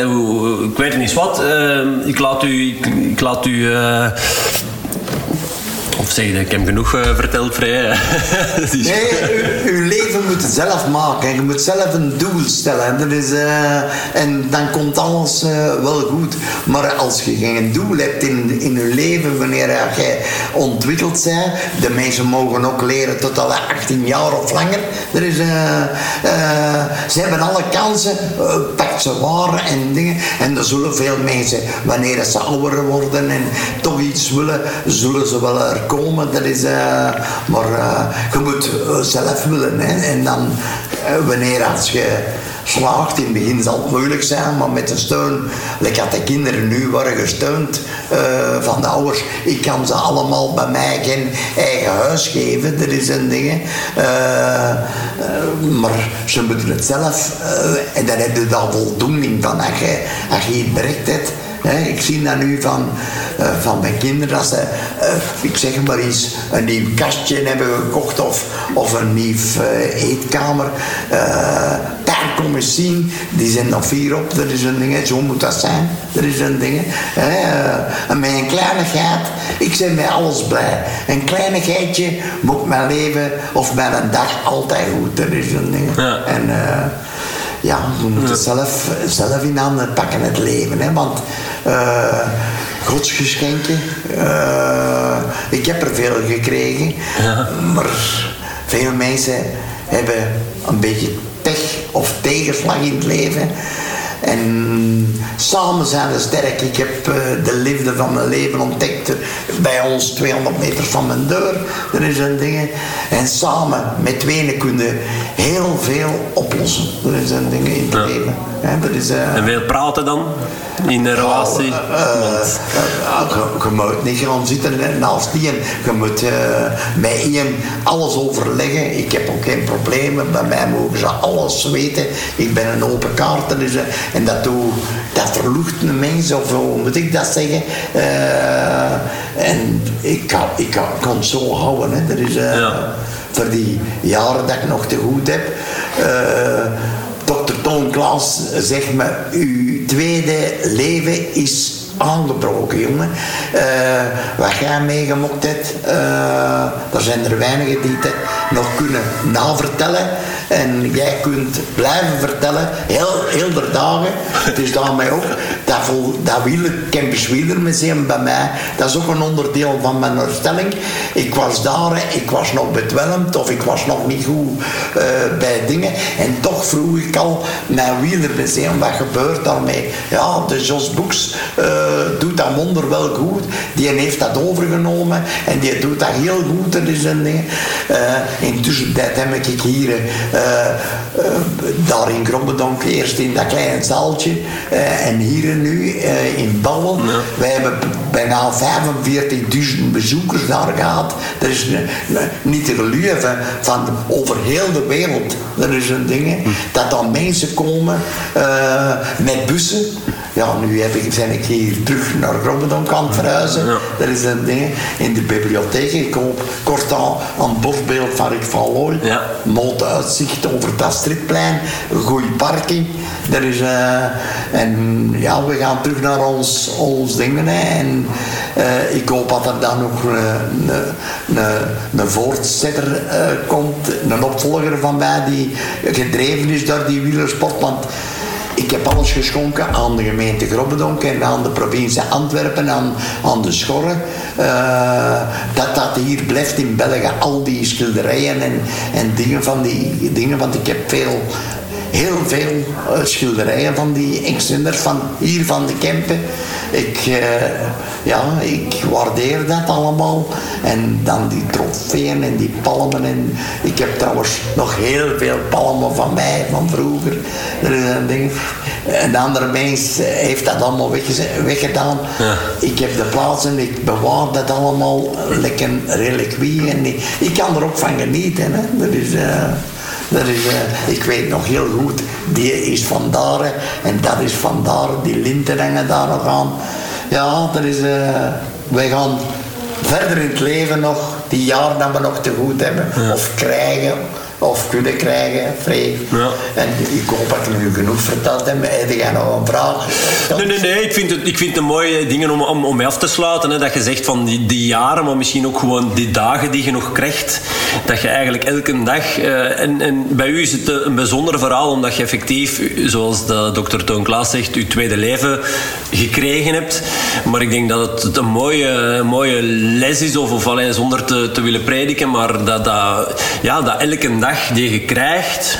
Ik weet niet wat. Uh, ik laat u... Ik, laat u uh, of zeg je, ik heb genoeg uh, verteld, vrij. nee, uw leven moet het zelf maken. Je moet zelf een doel stellen. Dat is, uh, en dan komt alles uh, wel goed. Maar als je geen doel hebt in, in je leven, wanneer je ontwikkeld bent, de mensen mogen ook leren tot al 18 jaar of langer. Er is, ze hebben alle kansen, pak ze waar en dingen. En er zullen veel mensen, wanneer ze ouder worden en toch iets willen, zullen ze wel er komen. Dat is, maar je moet zelf willen. Hè. En dan, uh, wanneer als je slaagt, in het begin zal het moeilijk zijn, maar met de steun, like dat de kinderen nu worden gesteund van de ouders, ik kan ze allemaal bij mij geen eigen huis geven, dat is een ding. maar ze moeten het zelf, en dan heb je daar voldoening van als je, als je het bereikt hebt ik zie dat nu van, uh, van mijn kinderen, dat ze, uh, ik zeg maar eens, een nieuw kastje hebben gekocht of, of een nieuw uh, eetkamer. daar komen zien, die zijn nog vier op, dat is een ding, zo moet dat zijn, dat is een ding. en met een kleinigheid, ik ben met alles blij. Een kleinigheidje moet mijn leven of mijn dag altijd goed, dat is een ding. Ja. En, ja, we moeten zelf, zelf in handen pakken het leven. Hè? Want uh, godsgeschenken, uh, ik heb er veel gekregen. Ja. Maar veel mensen hebben een beetje pech of tegenslag in het leven. En samen zijn we sterk. Ik heb eh, de liefde van mijn leven ontdekt bij ons 200 meter van mijn deur. Dat is een ding. En samen met tweeën kunnen heel veel oplossen. Is een ding in het leven. is, uh, en veel praten dan in een relatie? Uh, je, moet niet gaan zitten naast die je moet met één alles overleggen. Ik heb ook geen problemen. Bij mij mogen ze alles weten. Ik ben een open kaart. Dus, en dat, doe, dat verlucht een mens, of hoe moet ik dat zeggen? en ik kan, ik kan, kan het zo houden. Hè. Dat is, ja. Voor die jaren dat ik nog te goed heb. Dokter Toon Klaas zegt me, uw tweede leven is aangebroken, jongen. Uh, wat jij meegemokt hebt, uh, er zijn er weinigen die het nog kunnen navertellen. En jij kunt blijven vertellen, heel, heel de dagen. Het is daarmee ook, dat, vol, dat wieler, Campus Wielermuseum bij mij, dat is ook een onderdeel van mijn herstelling. Ik was daar, ik was nog bedwelmd of ik was nog niet goed uh, bij dingen. En toch vroeg ik al, mijn wielermuseum, wat gebeurt daarmee? Ja, de Jos Boeks uh, doet dat wonder wel goed. Die heeft dat overgenomen en die doet dat heel goed. Er is een ding. Uh, intussen dat heb ik hier daar in Grobbedonk eerst in dat kleine zaaltje en hier nu in Ballen. Ja. Wij hebben bijna 45.000 bezoekers daar gehad. Dat is niet te geloven van over heel de wereld. Dat is een ding. Hm. Dat dan mensen komen met bussen. Ja, nu heb ik, ben ik hier terug naar Grobbedonk aan het verhuizen. Dat is een ding. In de bibliotheek. Ik hoop kort aan, aan bosbeeld van Rick van Looy. Ja. Uitzicht over dat stripplein. Goeie parking. Dat is, uh, en ja, we gaan terug naar ons, ons dingen. En uh, ik hoop dat er dan nog een, een, een voortzetter komt. Een opvolger van mij die gedreven is door die wielersport. Want ik heb alles geschonken aan de gemeente Grobbedonk en aan de provincie Antwerpen, aan, aan de Schorren. Uh, dat dat hier blijft in België, al die schilderijen en, en dingen van die dingen. Want ik heb veel heel veel uh, schilderijen van die Engstenders van hier van de Kempen. Ik, uh, ja, ik waardeer dat allemaal. En dan die trofeeën en die palmen. En ik heb trouwens nog heel veel palmen van mij van vroeger. Er is een ding. Een mens heeft dat allemaal weggedaan. Ja. Ik heb de plaatsen, ik bewaar dat allemaal lekker reliquie. En ik kan er ook van genieten. Hè. Dat is... Uh, dat is, uh, ik weet nog heel goed, die is van daar en dat is van daar, die linten hangen daar nog aan. Ja, dat is, uh, wij gaan verder in het leven nog, die jaren dat we nog te goed hebben, of krijgen, of kunnen krijgen, vrij. Ja. En ik hoop dat ik nu genoeg verteld heb. Heb jij nog een vraag? Nee, nee, nee. Ik vind het, ik vind het mooie dingen om, om, om mee af te sluiten. Hè. Dat je zegt van die, die jaren, maar misschien ook gewoon die dagen die je nog krijgt. Dat je eigenlijk elke dag... Uh, en, en bij u is het een bijzonder verhaal, omdat je effectief, zoals de dokter Toon Klaas zegt, je tweede leven gekregen hebt. Maar ik denk dat het een mooie, mooie les is, of, of alleen zonder te, te willen prediken, maar dat, dat, ja, dat elke dag die je krijgt,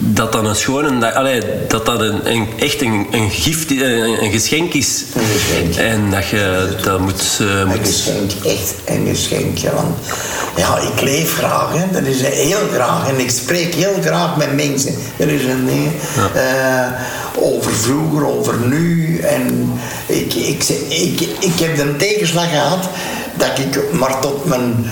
dat dan een schone dag, allee, dat dat een, een echt een, een gift, een, een geschenk is. Een geschenk. En dat je dat moet... Uh, moet... Een geschenk, echt een geschenk. Want ja, ik leef graag, hè. dat is heel graag. En ik spreek heel graag met mensen. Er is een ding uh, over vroeger, over nu. En ik, ik, ik, ik, ik heb een tegenslag gehad dat ik maar tot mijn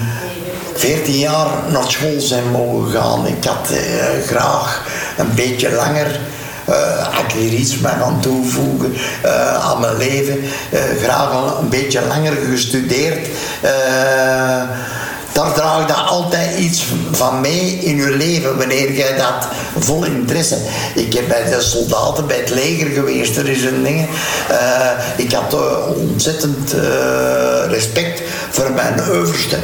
14 jaar naar school zijn mogen gaan. Ik had uh, graag een beetje langer uh, iets mee gaan toevoegen uh, aan mijn leven. Uh, graag een beetje langer gestudeerd. daar draagt dat altijd iets van mee in je leven wanneer jij dat vol interesse. Ik heb bij de soldaten, bij het leger geweest, er is een ding. ik had ontzettend respect voor mijn overste.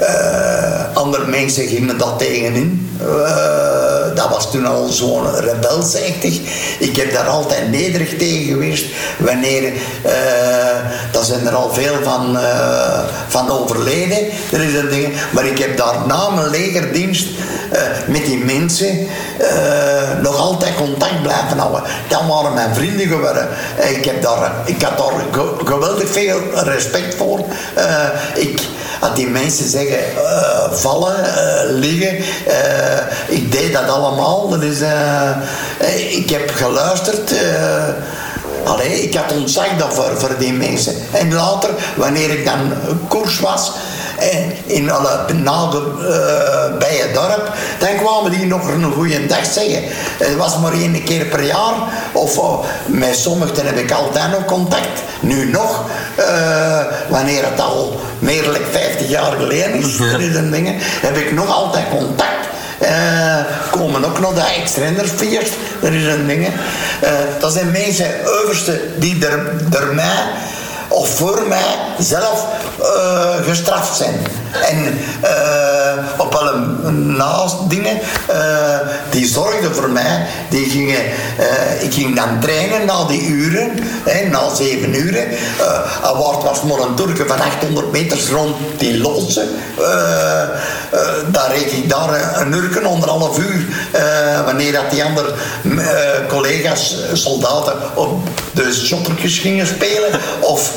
Uh, andere mensen gingen dat tegenin. Uh, dat was toen al zo'n rebelsachtig. Ik heb daar altijd nederig tegen geweest. Wanneer, uh, daar zijn er al veel van, van overleden. Er is een ding. Maar ik heb daar na mijn legerdienst met die mensen nog altijd contact blijven houden. Dat waren mijn vrienden geworden. Ik, heb daar, ik had daar geweldig veel respect voor. ik, als die mensen zeggen uh, vallen, uh, liggen, uh, ik deed dat allemaal. Dat is, ik heb geluisterd. Allee, ik had ontzag daarvoor voor die mensen. En later, wanneer ik dan koers was, en in alle nagel uh, bij het dorp, dan kwamen die nog een goede dag zeggen. Het was maar één keer per jaar, of uh, met sommigen heb ik altijd nog contact. Nu nog, uh, wanneer het al meer dan 50 jaar geleden is, dingen, heb ik nog altijd contact. Uh, komen ook nog de ex-rendersfeest. Dat is een ding. Uh, dat zijn mensen, overste, die er, er mij of voor mij zelf uh, gestraft zijn. En uh, op alle naast dingen, uh, die zorgden voor mij. Die gingen, ik ging dan trainen na die uren, hè, na zeven uren. Uh, was maar een Turken van 800 meters rond die losse. daar reed ik daar een uur onder half uur. wanneer dat die andere collega's, soldaten, op de shottertjes gingen spelen. of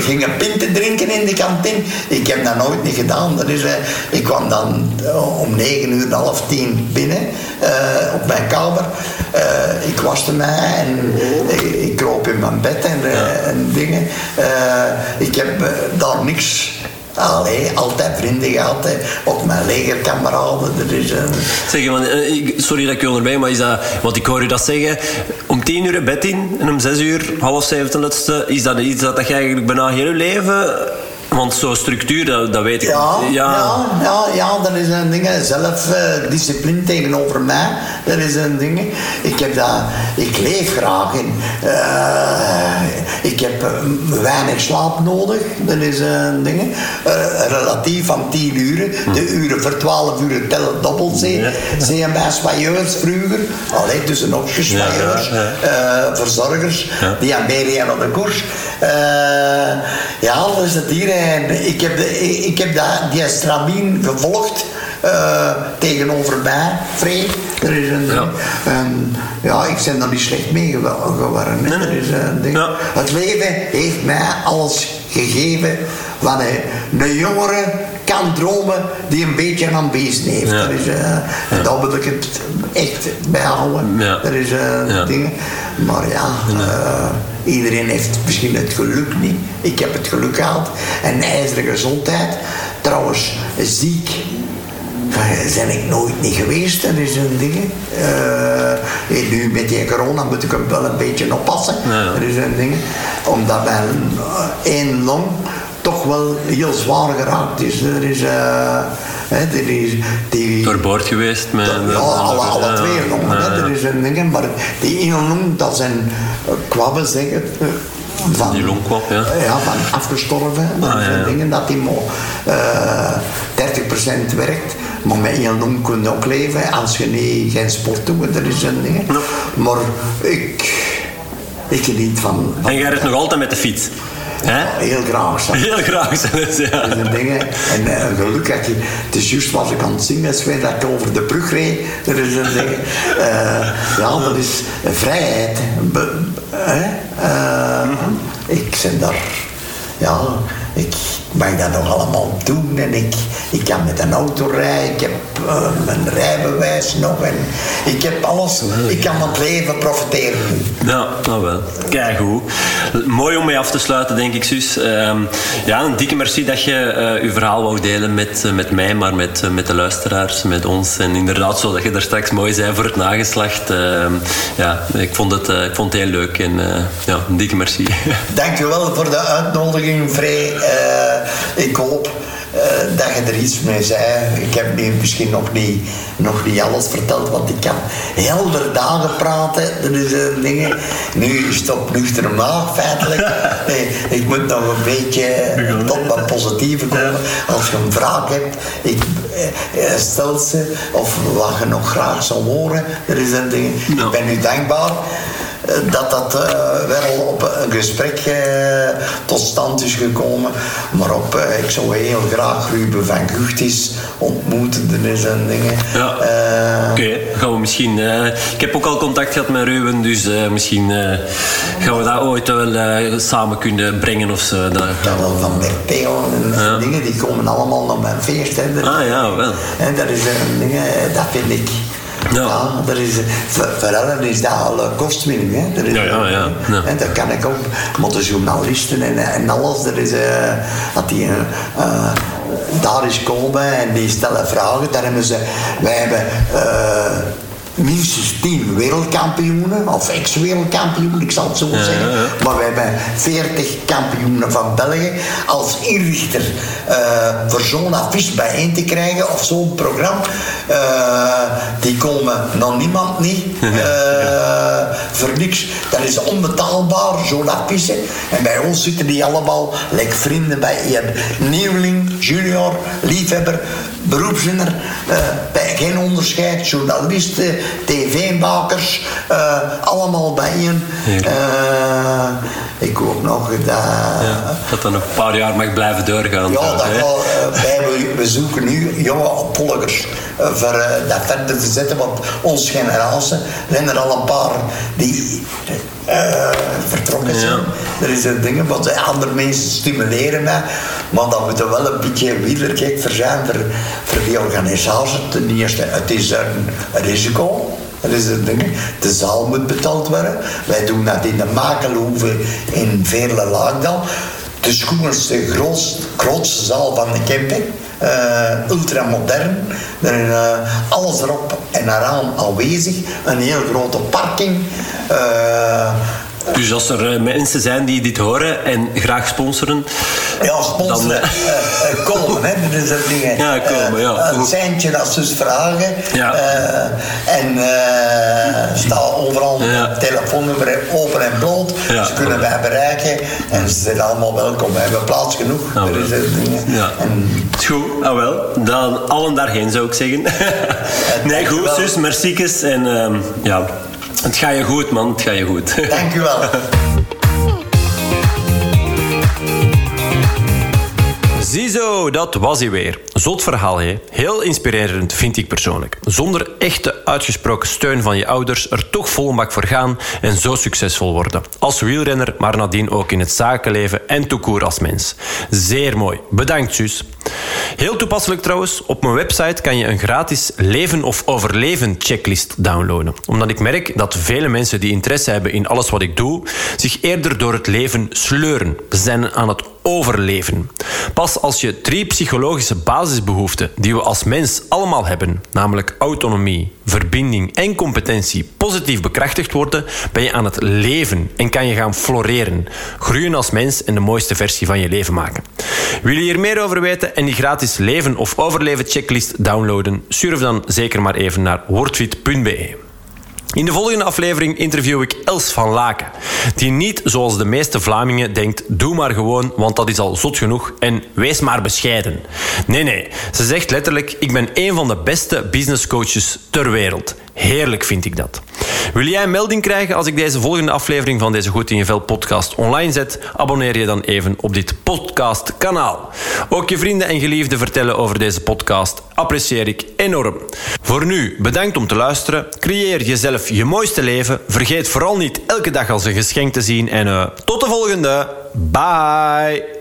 gingen pinten drinken in de kantine. Ik heb dat nooit niet gedaan. Dat is, uh, ik kwam dan uh, om negen uur, half tien binnen uh, op mijn kamer. ik waste mij en ik, ik, kroop in mijn bed en, en dingen. ik heb daar niks Allee, altijd vrienden gehad, hè. ook mijn legerkameraden. Er een... Zeg, man, sorry dat ik je onderbij, maar is dat, want ik hoor je dat zeggen, om tien uur bed in en om zes uur, half zeven ten laatste, is dat iets dat, dat je eigenlijk bijna heel je leven want zo'n structuur, dat, dat weet ik ja, niet. Ja. ja, ja, ja, dat is een ding. Zelfdiscipline tegenover mij, dat is een ding. Ik, heb dat, ik leef graag in. Uh, ik heb weinig slaap nodig, dat is een ding. Uh, relatief van 10 uren. De uren voor 12 uur tellen dobbel zee. Ja. bij soigneurs vroeger. Alleen tussen nog soigneurs. Uh, verzorgers. Die aan op de koers. ja, dat is het hier ik heb, de, ik heb dat, die stramien gevolgd uh, tegenover mij, Free. Er is een, ja. Ja, ik ben er niet slecht mee geworden. Nee, nee. is een ding. Ja. Het leven heeft mij alles gegeven wat een, een jongere kan dromen die een beetje een ambitie heeft. Ja. Dat is, uh. Daar wil ik het echt bij houden. Dat is uh, dingen. Maar ja, uh, iedereen heeft misschien het geluk niet. Ik heb het geluk gehad. En ijzeren gezondheid. Trouwens, ziek zijn ik nooit niet geweest. Dat is een ding. Uh, nu met die corona moet ik hem wel een beetje oppassen. Ja. Dat is een ding. Omdat mijn één long toch wel heel zwaar geraakt is. Er is... Uh, He, die die, Doorboord geweest met... ja, alle, alle twee longen. Ja, er is een ding, maar die ene long, dat zijn kwabben zeggen... Van, die longkwab, ja. Ja, van afgestorven. Dat ah, zijn dingen dat die uh, 30% werkt. Maar met één long kun je ook leven als je niet, geen sport doet. Dat is een ding. Maar ik, ik geniet van, van... En jij rijdt nog altijd met de fiets? He? Heel graag. Zo. Heel graag zelfs, ja. Dat zijn dingen. En uh, gelukkig, het is juist wat ik aan het zingen dat ik over de brug reed. Dat is een ding. Uh, ja, dat is vrijheid. Be, uh, Ik ben daar, ja, ik mag dat nog allemaal doen en ik, ik kan met een auto rijden, ik heb uh, mijn rijbewijs nog en ik heb alles. Ik kan van het leven profiteren. Ja, nou wel. Kijk hoe. Mooi om mee af te sluiten, denk ik, Sus. Uh, ja, een dikke merci dat je uh, uw verhaal wou delen met, uh, met mij, maar met, uh, met de luisteraars, met ons. En inderdaad, zoals je daar straks mooi zei voor het nageslacht. Ehm, ja, ik vond, het, ik vond het heel leuk en ja, een dikke merci. Dankjewel voor de uitnodiging, Vrij. ik hoop dat je er iets mee zei. Ik heb nu misschien nog niet, nog niet alles verteld, want ik kan helder dagen praten. Is uh, dingen. Nu is het op nuchtere maag, feitelijk. Nee, ik moet nog een beetje tot wat positieve komen. Als je een vraag hebt, ik, eh, stelt ze, of wat je nog graag zou horen. Er is een ding. Ik ben u dankbaar eh, dat dat uh, wel op een gesprek uh, tot stand is gekomen. Maar op, uh, ik zou heel graag Ruben van Guchtis ontmoeten en zijn dingen. Ja. Oké, okay, gaan we misschien... ik heb ook al contact gehad met Ruben, dus misschien gaan we dat ooit wel samen kunnen brengen of zo. Dat... Ja, wel van Berteo en ja. dingen, die komen allemaal naar mijn feest. Hè. ah ja, wel. En dat is een ding, dat vind ik... Ja. ja dat is, voor, voor hen is dat al kostwinning. Hè. is, ja, ja, ja, ja. En dat kan ik ook met de journalisten en, en alles. Er is, uh, dat die, uh, daar is komen en die stellen vragen. Daar hebben ze, wij hebben uh, minstens 10 wereldkampioenen, of ex-wereldkampioenen, ik zal het zo zeggen. Maar we hebben 40 kampioenen van België. Als inrichter uh, voor zo'n affiche bijeen te krijgen, of zo'n programma, uh, die komen nog niemand niet uh, voor niks. Dat is onbetaalbaar, zo'n affiche. En bij ons zitten die allemaal, like vrienden bij je nieuweling, junior, liefhebber, beroepszinner, bij geen onderscheid, journalisten tv-makers, uh, allemaal bijeen. Uh, ik hoop nog dat... Ja, dat nog een paar jaar mag blijven doorgaan. Ja, dat wel, wij, we zoeken nu jonge opvolgers voor dat verder te zetten, want onze generatie zijn er al een paar die uh, vertrokken zijn. Er is een ding, want andere mensen stimuleren mij. Maar dan moet er wel een beetje wielerkijk voor zijn voor, voor die organisatie. Ten eerste, het is een risico. Dat is het ding. De zaal moet betaald worden. Wij doen dat in de Makelhoeve in Veerle Laagdal. De schoonste, grootste, grootste zaal van de camping. Uh, ultramodern. Er uh, alles erop en eraan aanwezig. Een heel grote parking. Dus als er uh, mensen zijn die dit horen en graag sponsoren... Ja, sponsoren. Dan, uh, komen, hè. Dat is dat ding. Ja, komen, ja. een centje als ze vragen. Ja. en staat overal ja. telefoonnummer open en bloot. Ja. Ze kunnen mij bereiken. En ze zijn allemaal welkom. We hebben plaats genoeg. Ah, er is dingen. Ja. En... Goed, ah wel. Dan allen daarheen zou ik zeggen. nee, goed, zus, merciekes. En uh, ja... Het gaat je goed, man. Het gaat je goed. Dank u wel. Ziezo, dat was hij weer. Zot verhaal, hè? Heel inspirerend, vind ik persoonlijk. Zonder echte uitgesproken steun van je ouders er toch vol bak voor gaan en zo succesvol worden. Als wielrenner, maar nadien ook in het zakenleven en toekoer als mens. Zeer mooi. Bedankt, zus. Heel toepasselijk trouwens, op mijn website kan je een gratis leven of overleven checklist downloaden. Omdat ik merk dat vele mensen die interesse hebben in alles wat ik doe, zich eerder door het leven sleuren. Ze zijn aan het overleven. Pas als je drie psychologische basisbehoeften die we als mens allemaal hebben, namelijk autonomie, verbinding en competentie, positief bekrachtigd worden, ben je aan het leven en kan je gaan floreren, groeien als mens en de mooiste versie van je leven maken. Wil je hier meer over weten en die gratis leven of overleven checklist downloaden? Surf dan zeker maar even naar wordfit.be. In de volgende aflevering interview ik Els van Laken, die niet zoals de meeste Vlamingen denkt: doe maar gewoon, want dat is al zot genoeg en wees maar bescheiden. Nee, nee, ze zegt letterlijk: ik ben een van de beste businesscoaches ter wereld. Heerlijk vind ik dat. Wil jij een melding krijgen als ik deze volgende aflevering van deze Goed in je Vel podcast online zet? Abonneer je dan even op dit podcastkanaal. Ook je vrienden en geliefden vertellen over deze podcast apprecieer ik enorm. Voor nu, bedankt om te luisteren. Creëer jezelf je mooiste leven. Vergeet vooral niet elke dag als een geschenk te zien. En uh, tot de volgende. Bye.